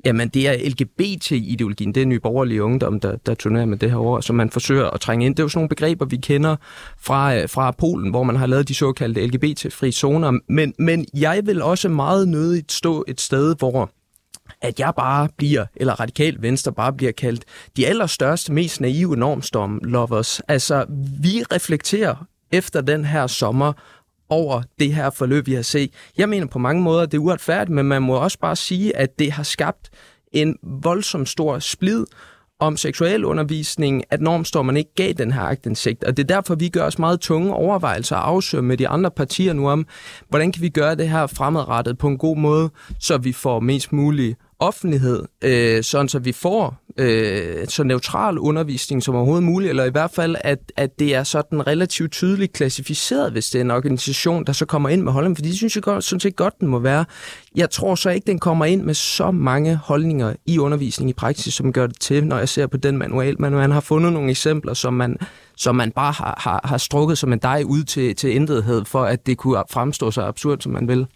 Speaker 3: jamen, det er LGBT-ideologien, det er nye borgerlige ungdom, der, der turnerer med det her ord, som man forsøger at trænge ind. Det er jo sådan nogle begreber, vi kender fra, øh, fra Polen, hvor man har lavet de såkaldte LGBT-fri zoner, men, men jeg vil også meget nødigt stå et sted, hvor at jeg bare bliver, eller radikal venstre bare bliver kaldt de allerstørste, mest naive normstorm lovers. Altså, vi reflekterer efter den her sommer over det her forløb, vi har set. Jeg mener på mange måder, at det er uretfærdigt, men man må også bare sige, at det har skabt en voldsom stor splid om seksuel undervisning, at normstormerne ikke gav den her agtindsigt. Og det er derfor, vi gør os meget tunge overvejelser og afsøger med de andre partier nu om, hvordan kan vi gøre det her fremadrettet på en god måde, så vi får mest mulig offentlighed, øh, sådan så vi får øh, så neutral undervisning som overhovedet muligt, eller i hvert fald, at, at det er sådan relativt tydeligt klassificeret, hvis det er en organisation, der så kommer ind med holdninger, fordi det synes jeg godt, sådan set godt, den må være. Jeg tror så ikke, den kommer ind med så mange holdninger i undervisning i praksis, som gør det til, når jeg ser på den manual, men man har fundet nogle eksempler, som man, som man bare har, har, har strukket som en dej ud til, til intethed, for at det kunne fremstå så absurd, som man vil.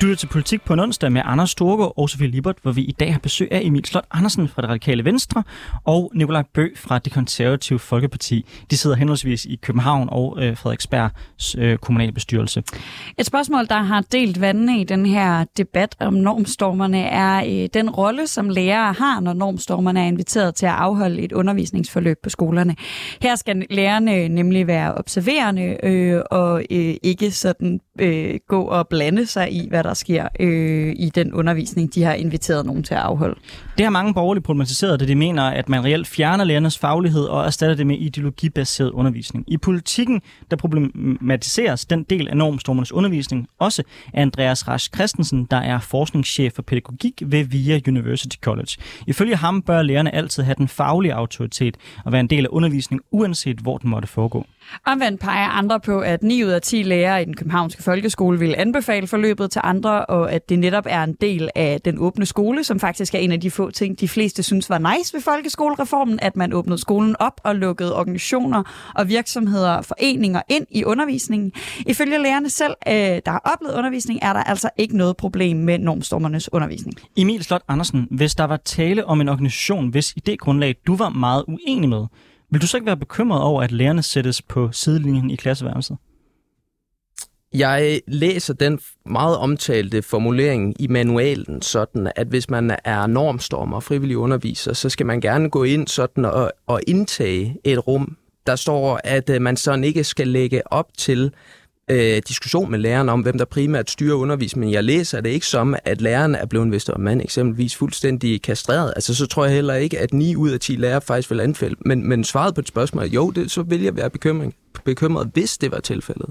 Speaker 1: Du lytter til Politik på en onsdag med Anders Storgård og Sofie Libert, hvor vi i dag har besøg af Emil Slot Andersen fra det radikale Venstre og Nikolaj Bø fra det konservative Folkeparti. De sidder henholdsvis i København og øh, Frederiksbergs øh, kommunalbestyrelse.
Speaker 2: Et spørgsmål, der har delt vandene i den her debat om normstormerne, er øh, den rolle, som lærere har, når normstormerne er inviteret til at afholde et undervisningsforløb på skolerne. Her skal lærerne nemlig være observerende øh, og øh, ikke sådan øh, gå og blande sig i, hvad der sker øh, i den undervisning, de har inviteret nogen til at afholde.
Speaker 1: Det har mange borgerlige problematiseret, da de mener, at man reelt fjerner lærernes faglighed og erstatter det med ideologibaseret undervisning. I politikken, der problematiseres den del af normstormernes undervisning, også af Andreas Rasch Christensen, der er forskningschef for pædagogik ved VIA University College. Ifølge ham bør lærerne altid have den faglige autoritet og være en del af undervisningen, uanset hvor den måtte foregå.
Speaker 2: Omvendt peger andre på, at 9 ud af 10 lærere i den københavnske folkeskole vil anbefale forløbet til andre, og at det netop er en del af den åbne skole, som faktisk er en af de få ting, de fleste synes var nice ved folkeskolereformen, at man åbnede skolen op og lukkede organisationer og virksomheder og foreninger ind i undervisningen. Ifølge lærerne selv, øh, der har oplevet undervisning, er der altså ikke noget problem med normstormernes undervisning.
Speaker 1: Emil Slot Andersen, hvis der var tale om en organisation, hvis idégrundlag du var meget uenig med, vil du så ikke være bekymret over, at lærerne sættes på sidelinjen i klasseværelset?
Speaker 3: Jeg læser den meget omtalte formulering i manualen sådan, at hvis man er normstormer og frivillig underviser, så skal man gerne gå ind sådan og, og indtage et rum. Der står, at øh, man sådan ikke skal lægge op til øh, diskussion med læreren om, hvem der primært styrer undervisningen. Jeg læser det ikke som, at læreren er blevet, hvis der mand eksempelvis, fuldstændig kastreret. Altså, så tror jeg heller ikke, at 9 ud af 10 lærere faktisk vil anfælde. Men, men svaret på et spørgsmål er, jo, det, så vil jeg være bekymring, bekymret, hvis det var tilfældet.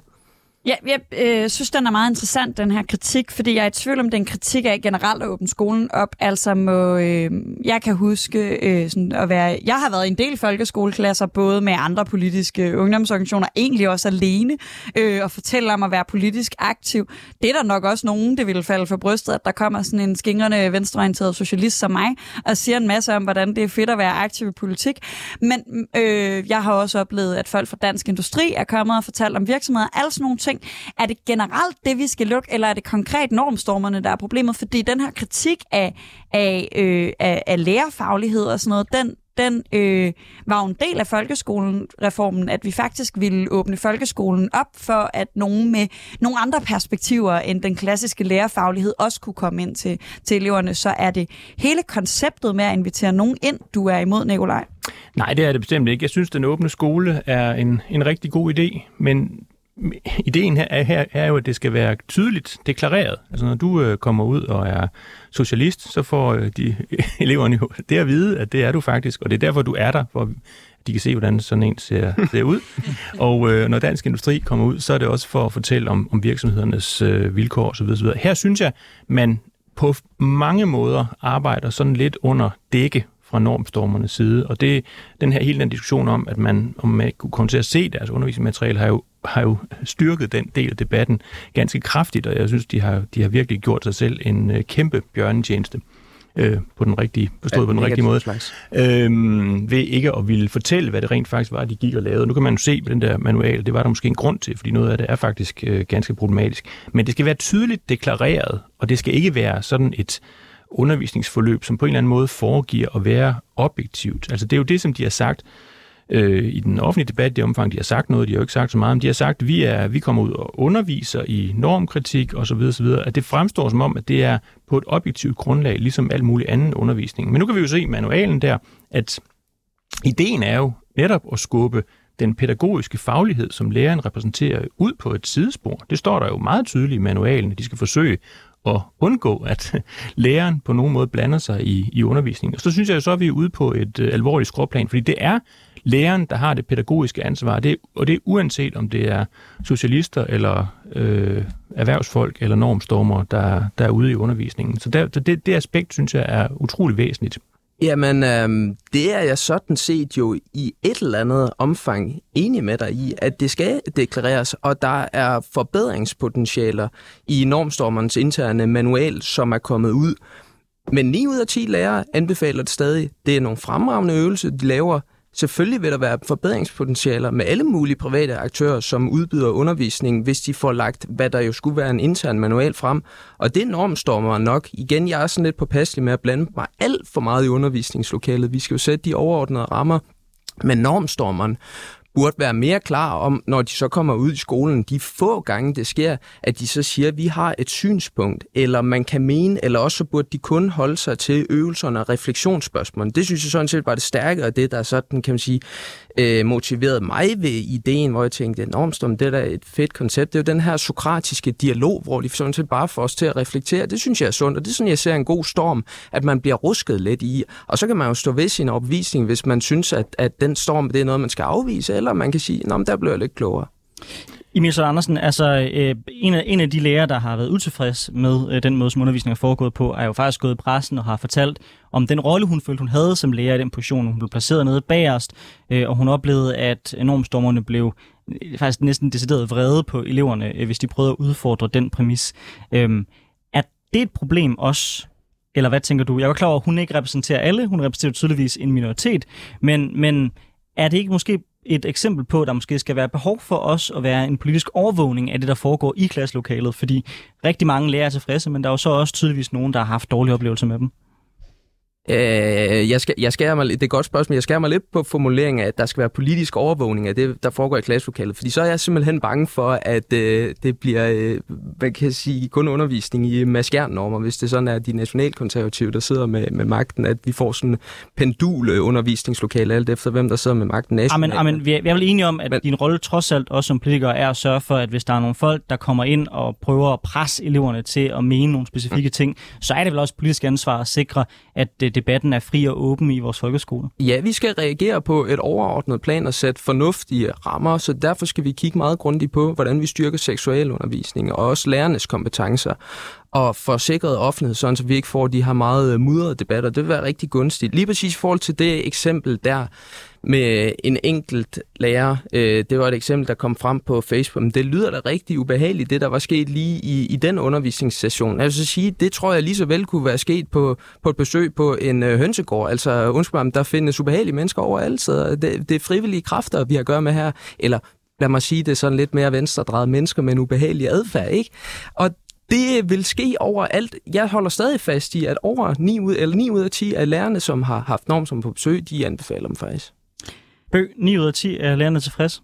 Speaker 2: Ja, øh, jeg øh, synes, den er meget interessant, den her kritik, fordi jeg er i tvivl om, den kritik af generelt at åbne skolen op. Altså må, øh, jeg kan huske øh, sådan at være, jeg har været i en del folkeskoleklasser, både med andre politiske ungdomsorganisationer, egentlig også alene, øh, og fortælle om at være politisk aktiv. Det er der nok også nogen, det ville falde for brystet, at der kommer sådan en skingrende venstreorienteret socialist som mig, og siger en masse om, hvordan det er fedt at være aktiv i politik. Men øh, jeg har også oplevet, at folk fra Dansk Industri er kommet og fortalt om virksomheder, alle sådan nogle ting, ting. Er det generelt det, vi skal lukke, eller er det konkret normstormerne, der er problemet? Fordi den her kritik af, af, øh, af, af lærerfaglighed og sådan noget, den, den øh, var jo en del af folkeskolen-reformen, at vi faktisk ville åbne folkeskolen op for, at nogen med nogle andre perspektiver end den klassiske lærerfaglighed også kunne komme ind til, til eleverne. Så er det hele konceptet med at invitere nogen ind, du er imod, Nikolaj?
Speaker 4: Nej, det er det bestemt ikke. Jeg synes, den åbne skole er en, en rigtig god idé, men ideen her er, her er jo, at det skal være tydeligt deklareret. Altså når du øh, kommer ud og er socialist, så får øh, de eleverne jo det at vide, at det er du faktisk, og det er derfor, du er der, for de kan se, hvordan sådan en ser, ser ud. og øh, når Dansk Industri kommer ud, så er det også for at fortælle om, om virksomhedernes øh, vilkår osv. osv. Her synes jeg, man på mange måder arbejder sådan lidt under dække fra normstormernes side, og det den her hele den diskussion om, at man, om man kunne komme til at se deres undervisningsmateriale, har jo har jo styrket den del af debatten ganske kraftigt, og jeg synes, de har, de har virkelig gjort sig selv en øh, kæmpe bjørnetjeneste øh, på den rigtige, forstået ja, på den rigtige måde, slags. øhm, ved ikke at ville fortælle, hvad det rent faktisk var, de gik og lavede. Nu kan man jo se på den der manual, det var der måske en grund til, fordi noget af det er faktisk øh, ganske problematisk. Men det skal være tydeligt deklareret, og det skal ikke være sådan et undervisningsforløb, som på en eller anden måde foregiver at være objektivt. Altså det er jo det, som de har sagt øh, i den offentlige debat, det omfang, de har sagt noget, de har jo ikke sagt så meget, men de har sagt, at vi, er, vi kommer ud og underviser i normkritik osv., osv., at det fremstår som om, at det er på et objektivt grundlag, ligesom al mulig anden undervisning. Men nu kan vi jo se i manualen der, at ideen er jo netop at skubbe den pædagogiske faglighed, som læreren repræsenterer, ud på et sidespor. Det står der jo meget tydeligt i manualen, at de skal forsøge at undgå, at læreren på nogen måde blander sig i, i undervisningen. Og så synes jeg så, at vi er ude på et øh, alvorligt skråplan, fordi det er læreren, der har det pædagogiske ansvar, det, og det er uanset om det er socialister eller øh, erhvervsfolk eller normstormer, der, der er ude i undervisningen. Så der, det, det aspekt, synes jeg, er utrolig væsentligt.
Speaker 3: Jamen, øh, det er jeg sådan set jo i et eller andet omfang enig med dig i, at det skal deklareres, og der er forbedringspotentialer i normstormernes interne manual, som er kommet ud. Men 9 ud af 10 lærere anbefaler det stadig. Det er nogle fremragende øvelser, de laver. Selvfølgelig vil der være forbedringspotentialer med alle mulige private aktører, som udbyder undervisning, hvis de får lagt, hvad der jo skulle være en intern manual frem. Og det normstormer nok. Igen, jeg er sådan lidt påpasselig med at blande mig alt for meget i undervisningslokalet. Vi skal jo sætte de overordnede rammer. Men normstormeren burde være mere klar om, når de så kommer ud i skolen, de få gange det sker, at de så siger, at vi har et synspunkt, eller man kan mene, eller også så burde de kun holde sig til øvelserne og refleksionsspørgsmål. Det synes jeg sådan set var det stærke, og det der sådan, kan man sige, øh, motiverede mig ved ideen, hvor jeg tænkte, enormt om det er da et fedt koncept. Det er jo den her sokratiske dialog, hvor de sådan set bare får os til at reflektere. Det synes jeg er sundt, og det er sådan, jeg ser en god storm, at man bliver rusket lidt i. Og så kan man jo stå ved sin opvisning, hvis man synes, at, at den storm det er noget, man skal afvise, eller man kan sige, at der bliver jeg lidt klogere.
Speaker 1: Emil Søren Andersen, altså øh, en, af, en af de lærere, der har været utilfreds med øh, den måde, som undervisningen er foregået på, er jo faktisk gået i pressen og har fortalt om den rolle, hun følte, hun havde som lærer i den position. Hun blev placeret nede bagerst, øh, og hun oplevede, at enormstormerne blev øh, faktisk næsten decideret vrede på eleverne, øh, hvis de prøvede at udfordre den præmis. Øh, er det et problem også eller hvad tænker du? Jeg var klar over, at hun ikke repræsenterer alle. Hun repræsenterer tydeligvis en minoritet. Men, men er det ikke måske et eksempel på, at der måske skal være behov for os at være en politisk overvågning af det, der foregår i klasselokalet, fordi rigtig mange lærere er tilfredse, men der er jo så også tydeligvis nogen, der har haft dårlige oplevelser med dem.
Speaker 3: Øh, jeg, skal, jeg skærer mig, det er et godt spørgsmål. Jeg skærer mig lidt på formuleringen af, at der skal være politisk overvågning af det, der foregår i klasselokalet. Fordi så er jeg simpelthen bange for, at øh, det bliver, øh, hvad kan jeg sige, kun undervisning i maskernnormer, hvis det sådan er de nationalkonservative, der sidder med, med magten, at vi får sådan pendul undervisningslokale, alt efter hvem der sidder med magten
Speaker 1: nationalt. Amen, amen, vi er, vi er vel enige om, at Men, din rolle trods alt også som politiker er at sørge for, at hvis der er nogle folk, der kommer ind og prøver at presse eleverne til at mene nogle specifikke mm. ting, så er det vel også politisk ansvar at sikre, at øh, debatten er fri og åben i vores folkeskole?
Speaker 3: Ja, vi skal reagere på et overordnet plan og sætte fornuftige rammer, så derfor skal vi kigge meget grundigt på, hvordan vi styrker seksualundervisning og også lærernes kompetencer og forsikret offentlighed, sådan så vi ikke får de her meget øh, mudrede debatter. Det vil være rigtig gunstigt. Lige præcis i forhold til det eksempel der med en enkelt lærer, øh, det var et eksempel, der kom frem på Facebook, men det lyder da rigtig ubehageligt, det der var sket lige i, i den undervisningssession. Jeg vil sige, det tror jeg lige så vel kunne være sket på, på et besøg på en øh, hønsegård. Altså, undskyld mig, der findes ubehagelige mennesker overalt, så det, det er frivillige kræfter, vi har at gøre med her, eller lad mig sige det sådan lidt mere venstredrejet mennesker med en ubehagelig adfærd, ikke? Og det vil ske overalt. Jeg holder stadig fast i, at over 9 ud, eller 9 ud af 10 af lærerne, som har haft norm som på besøg, de anbefaler dem faktisk.
Speaker 1: Bø, 9 ud af 10 er lærerne tilfreds?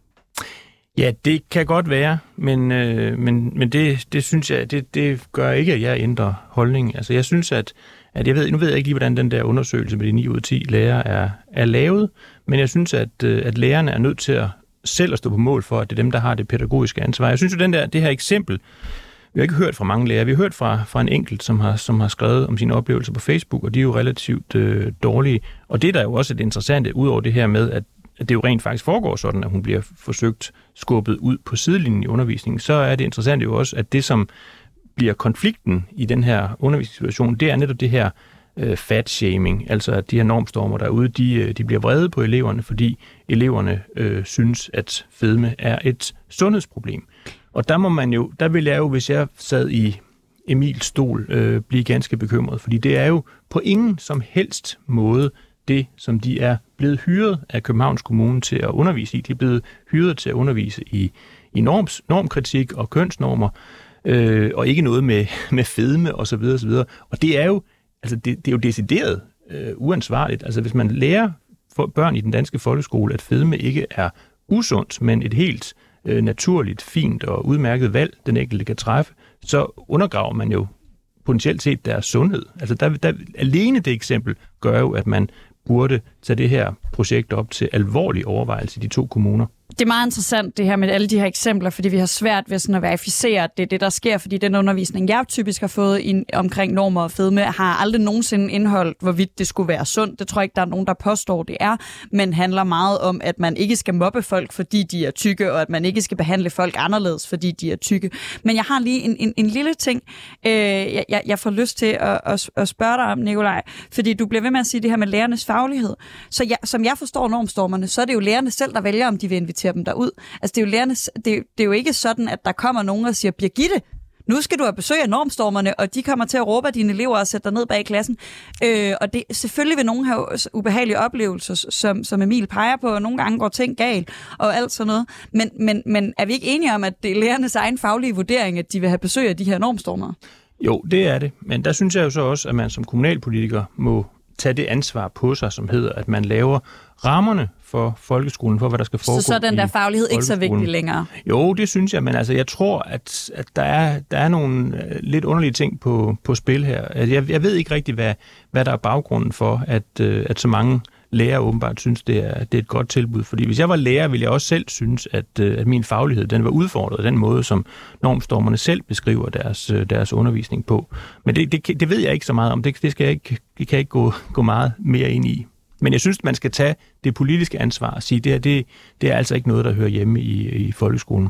Speaker 4: Ja, det kan godt være, men, øh, men, men det, det synes jeg, det, det gør ikke, at jeg ændrer holdning. Altså jeg synes, at, at jeg ved, nu ved jeg ikke lige, hvordan den der undersøgelse med de 9 ud af 10 lærere er, er lavet, men jeg synes, at, øh, at lærerne er nødt til at selv at stå på mål for, at det er dem, der har det pædagogiske ansvar. Jeg synes jo, den der, det her eksempel, vi har ikke hørt fra mange lærere. Vi har hørt fra, fra en enkelt, som har, som har skrevet om sine oplevelser på Facebook, og de er jo relativt øh, dårlige. Og det der er jo også det interessante, ud over det her med, at, at det jo rent faktisk foregår sådan, at hun bliver forsøgt skubbet ud på sidelinjen i undervisningen, så er det interessante jo også, at det, som bliver konflikten i den her undervisningssituation, det er netop det her øh, fat-shaming, altså at de her normstormer derude, de, øh, de bliver vrede på eleverne, fordi eleverne øh, synes, at fedme er et sundhedsproblem. Og der må man jo, der vil jeg jo, hvis jeg sad i Emils stol, øh, blive ganske bekymret, fordi det er jo på ingen som helst måde det, som de er blevet hyret af Københavns Kommune til at undervise i. De er blevet hyret til at undervise i, i norms, normkritik og kønsnormer, øh, og ikke noget med, med fedme osv. Og, og, og det er jo, altså det, det er jo decideret øh, uansvarligt. Altså hvis man lærer for børn i den danske folkeskole, at fedme ikke er usundt, men et helt øh, Øh, naturligt, fint og udmærket valg, den enkelte kan træffe, så undergraver man jo potentielt set deres sundhed. Altså der, der, alene det eksempel gør jo, at man burde tage det her projekt op til alvorlig overvejelse i de to kommuner
Speaker 2: det er meget interessant det her med alle de her eksempler, fordi vi har svært ved sådan at verificere, at det er det, der sker, fordi den undervisning, jeg typisk har fået i, omkring normer og fedme, har aldrig nogensinde indholdt, hvorvidt det skulle være sundt. Det tror jeg ikke, der er nogen, der påstår, det er, men handler meget om, at man ikke skal mobbe folk, fordi de er tykke, og at man ikke skal behandle folk anderledes, fordi de er tykke. Men jeg har lige en, en, en lille ting, øh, jeg, jeg får lyst til at, at, at spørge dig om, Nikolaj, fordi du bliver ved med at sige det her med lærernes faglighed. Så jeg, som jeg forstår normstormerne, så er det jo lærerne selv, der vælger, om de vil invitere sælger dem derud. Altså, det er jo, lærernes, det, det er jo ikke sådan, at der kommer nogen og siger, Birgitte, nu skal du have besøg af normstormerne, og de kommer til at råbe af dine elever og sætte dig ned bag klassen. Øh, og det, selvfølgelig vil nogen have ubehagelige oplevelser, som, som Emil peger på, og nogle gange går ting galt og alt sådan noget. Men, men, men er vi ikke enige om, at det er lærernes egen faglige vurdering, at de vil have besøg af de her normstormere?
Speaker 4: Jo, det er det. Men der synes jeg jo så også, at man som kommunalpolitiker må tage det ansvar på sig, som hedder, at man laver rammerne for folkeskolen, for hvad der skal foregå
Speaker 2: Så så er den der faglighed ikke så vigtig længere?
Speaker 4: Jo, det synes jeg, men altså, jeg tror, at, at der, er, der er nogle uh, lidt underlige ting på, på spil her. Altså, jeg, jeg ved ikke rigtig, hvad, hvad der er baggrunden for, at, uh, at så mange lærer åbenbart synes, det er, det er et godt tilbud. Fordi hvis jeg var lærer, ville jeg også selv synes, at, øh, at min faglighed den var udfordret den måde, som normstormerne selv beskriver deres, øh, deres undervisning på. Men det, det, det ved jeg ikke så meget om. Det, det, skal jeg ikke, det kan jeg ikke gå, gå meget mere ind i. Men jeg synes, man skal tage det politiske ansvar og sige, at det, her, det, det er altså ikke noget, der hører hjemme i, i folkeskolen.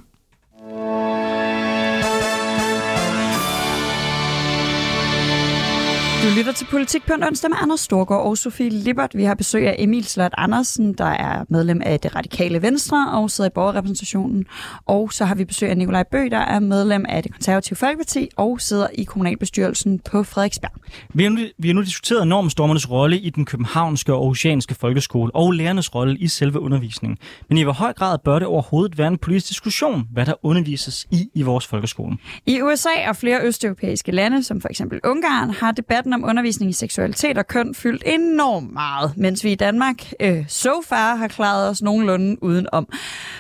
Speaker 2: Du lytter til Politik på en onsdag med Anders Storgård og Sofie Lippert. Vi har besøg af Emil Slot Andersen, der er medlem af det radikale Venstre og sidder i borgerrepræsentationen. Og så har vi besøg af Nikolaj Bø, der er medlem af det konservative Folkeparti og sidder i kommunalbestyrelsen på Frederiksberg.
Speaker 1: Vi har nu, vi har nu diskuteret normstormernes rolle i den københavnske og oceanske folkeskole og lærernes rolle i selve undervisningen. Men i hvor høj grad bør det overhovedet være en politisk diskussion, hvad der undervises i i vores folkeskole?
Speaker 2: I USA og flere østeuropæiske lande, som for eksempel Ungarn, har debatten debatten om undervisning i seksualitet og køn fyldt enormt meget, mens vi i Danmark øh, so far har klaret os nogenlunde udenom.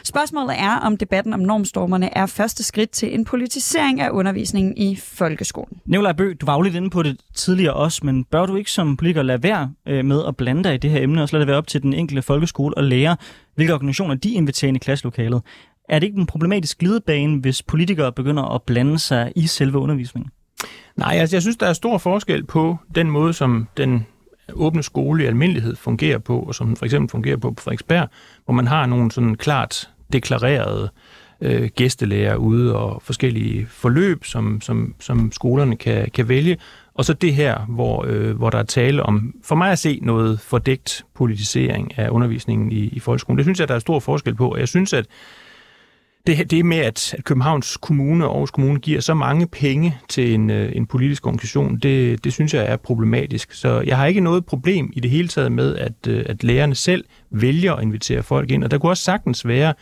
Speaker 2: Spørgsmålet er, om debatten om normstormerne er første skridt til en politisering af undervisningen i folkeskolen.
Speaker 1: Nicolaj Bø, du var jo lidt inde på det tidligere også, men bør du ikke som politiker lade være øh, med at blande dig i det her emne, og så lade det være op til den enkelte folkeskole og lære, hvilke organisationer de inviterer ind i klasselokalet? Er det ikke en problematisk glidebane, hvis politikere begynder at blande sig i selve undervisningen?
Speaker 4: Nej, altså jeg synes, der er stor forskel på den måde, som den åbne skole i almindelighed fungerer på, og som den for eksempel fungerer på på Frederiksberg, hvor man har nogle sådan klart deklarerede øh, gæstelærer ude og forskellige forløb, som, som, som skolerne kan, kan vælge. Og så det her, hvor, øh, hvor der er tale om, for mig at se, noget fordækt politisering af undervisningen i, i folkeskolen. Det synes jeg, der er stor forskel på, og jeg synes, at det, det med, at Københavns Kommune og Aarhus Kommune giver så mange penge til en, øh, en politisk organisation, det, det synes jeg er problematisk. Så jeg har ikke noget problem i det hele taget med, at, øh, at lærerne selv vælger at invitere folk ind. Og der kunne også sagtens være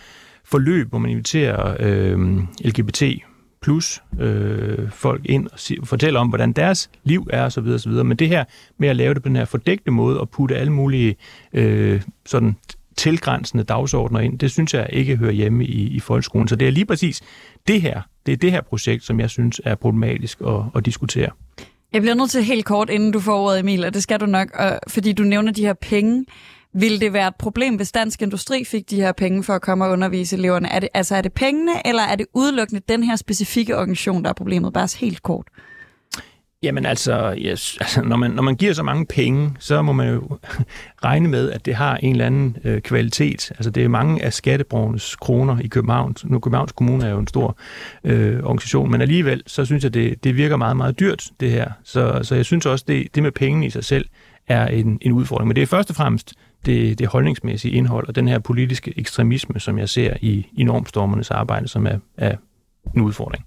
Speaker 4: forløb, hvor man inviterer øh, LGBT plus øh, folk ind og si- fortæller om, hvordan deres liv er osv. osv. Men det her med at lave det på den her fordækte måde og putte alle mulige øh, sådan tilgrænsende dagsordner ind, det synes jeg ikke hører hjemme i, i folkeskolen. Så det er lige præcis det her, det er det her projekt, som jeg synes er problematisk at, at diskutere.
Speaker 2: Jeg bliver nødt til helt kort, inden du får ordet, Emil, og det skal du nok, og, fordi du nævner de her penge. Vil det være et problem, hvis Dansk Industri fik de her penge for at komme og undervise eleverne? Er det, altså er det pengene, eller er det udelukkende den her specifikke organisation, der er problemet? Bare helt kort.
Speaker 4: Jamen altså, yes, altså når, man, når man giver så mange penge, så må man jo regne med, at det har en eller anden øh, kvalitet. Altså det er mange af skatteborgernes kroner i København. Nu Københavns Kommune er jo en stor øh, organisation, men alligevel, så synes jeg, det, det virker meget, meget dyrt, det her. Så, så jeg synes også, det, det med pengene i sig selv er en, en udfordring. Men det er først og fremmest det, det holdningsmæssige indhold og den her politiske ekstremisme, som jeg ser i, i normstormernes arbejde, som er, er en udfordring.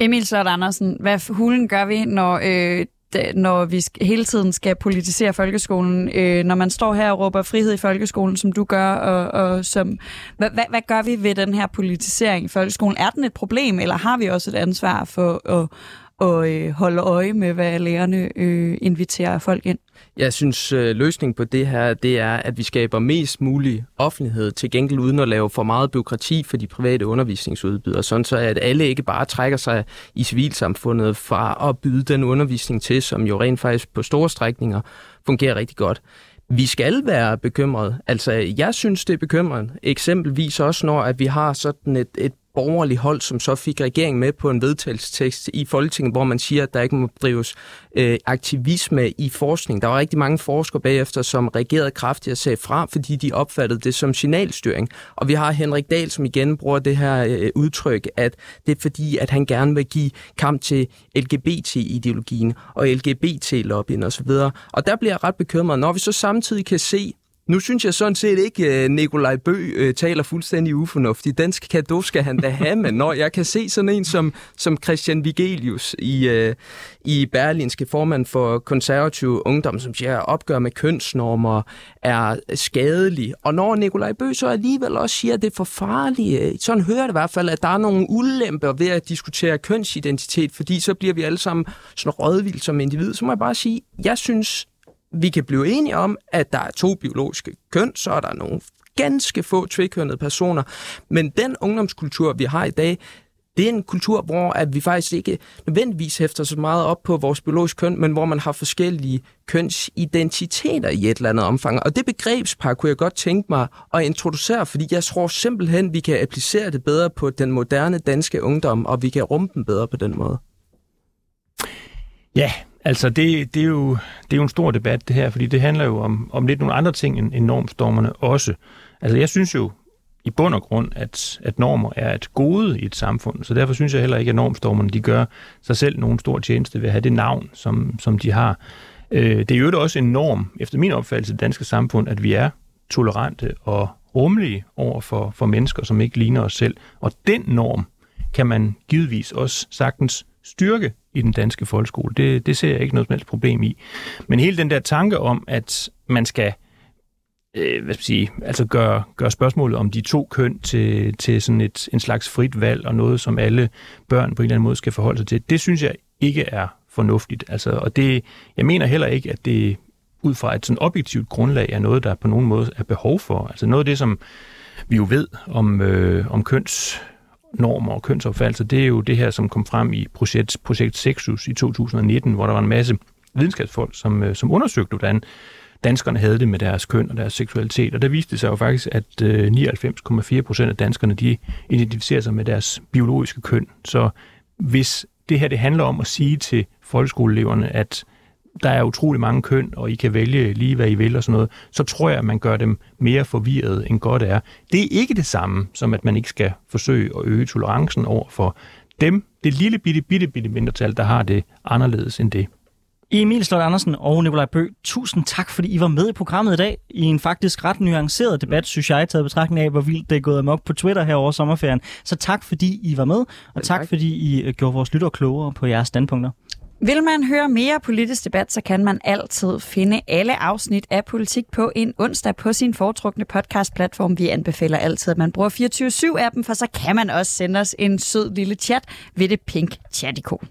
Speaker 2: Emil Slot Andersen, hvad hulen gør vi, når, øh, når vi hele tiden skal politisere folkeskolen? Øh, når man står her og råber frihed i folkeskolen, som du gør, og, og som, hvad, hvad, hvad gør vi ved den her politisering i folkeskolen? Er den et problem, eller har vi også et ansvar for at, og øh, holde øje med, hvad lærerne øh, inviterer folk ind?
Speaker 3: Jeg synes, øh, løsningen på det her, det er, at vi skaber mest mulig offentlighed til gengæld uden at lave for meget byråkrati for de private undervisningsudbydere, sådan så at alle ikke bare trækker sig i civilsamfundet fra at byde den undervisning til, som jo rent faktisk på store strækninger fungerer rigtig godt. Vi skal være bekymrede. Altså, jeg synes, det er bekymrende. Eksempelvis også, når at vi har sådan et, et borgerlig hold, som så fik regeringen med på en vedtagelsestekst i Folketinget, hvor man siger, at der ikke må drives øh, aktivisme i forskning. Der var rigtig mange forskere bagefter, som reagerede kraftigt og sagde fra, fordi de opfattede det som signalstyring. Og vi har Henrik Dahl, som igen bruger det her øh, udtryk, at det er fordi, at han gerne vil give kamp til LGBT-ideologien og LGBT-lobbyen osv. Og der bliver jeg ret bekymret, når vi så samtidig kan se, nu synes jeg sådan set ikke, at Nikolaj Bø øh, taler fuldstændig ufornuftigt. Dansk kado skal han da have, men når jeg kan se sådan en som, som Christian Vigelius i, øh, i Berlinske formand for konservativ ungdom, som siger, at opgør med kønsnormer er skadelig. Og når Nikolaj Bø så alligevel også siger, at det er for farligt, sådan hører det i hvert fald, at der er nogle ulemper ved at diskutere kønsidentitet, fordi så bliver vi alle sammen sådan rådvildt som individ. Så må jeg bare sige, jeg synes, vi kan blive enige om, at der er to biologiske køn, så er der nogle ganske få tvekønnede personer, men den ungdomskultur, vi har i dag, det er en kultur, hvor at vi faktisk ikke nødvendigvis hæfter så meget op på vores biologiske køn, men hvor man har forskellige kønsidentiteter i et eller andet omfang. Og det begrebspar kunne jeg godt tænke mig at introducere, fordi jeg tror simpelthen, vi kan applicere det bedre på den moderne danske ungdom, og vi kan rumme den bedre på den måde.
Speaker 4: Ja, Altså, det, det, er jo, det er jo en stor debat, det her, fordi det handler jo om, om lidt nogle andre ting end, end normstormerne også. Altså, jeg synes jo i bund og grund, at, at normer er et gode i et samfund, så derfor synes jeg heller ikke, at normstormerne de gør sig selv nogen stor tjeneste ved at have det navn, som, som de har. Øh, det er jo også en norm, efter min opfattelse, i det danske samfund, at vi er tolerante og rummelige over for, for mennesker, som ikke ligner os selv. Og den norm kan man givetvis også sagtens styrke i den danske folkeskole. Det, det ser jeg ikke noget som helst problem i. Men hele den der tanke om, at man skal øh, hvad skal sige, altså gøre, gøre spørgsmålet om de to køn til, til sådan et, en slags frit valg og noget, som alle børn på en eller anden måde skal forholde sig til, det synes jeg ikke er fornuftigt. Altså, og det, jeg mener heller ikke, at det ud fra et sådan objektivt grundlag er noget, der på nogen måde er behov for. Altså noget af det, som vi jo ved om, øh, om køns normer og kønsopfattelser, det er jo det her, som kom frem i projekt, projekt Sexus i 2019, hvor der var en masse videnskabsfolk, som, øh, som undersøgte, hvordan danskerne havde det med deres køn og deres seksualitet. Og der viste det sig jo faktisk, at øh, 99,4 procent af danskerne, de identificerer sig med deres biologiske køn. Så hvis det her det handler om at sige til folkeskoleeleverne, at der er utrolig mange køn, og I kan vælge lige, hvad I vil og sådan noget, så tror jeg, at man gør dem mere forvirret, end godt er. Det er ikke det samme, som at man ikke skal forsøge at øge tolerancen over for dem, det lille bitte, bitte, bitte mindretal, der har det anderledes end det.
Speaker 1: Emil Slot Andersen og Nikolaj Bø, tusind tak, fordi I var med i programmet i dag i en faktisk ret nuanceret debat, synes jeg, taget betragtning af, hvor vildt det er gået amok på Twitter her over sommerferien. Så tak, fordi I var med, og tak, tak fordi I øh, gjorde vores lytter klogere på jeres standpunkter.
Speaker 2: Vil man høre mere politisk debat, så kan man altid finde alle afsnit af Politik på en onsdag på sin foretrukne podcast-platform. Vi anbefaler altid, at man bruger 24-7-appen, for så kan man også sende os en sød lille chat ved det pink chat -ikon.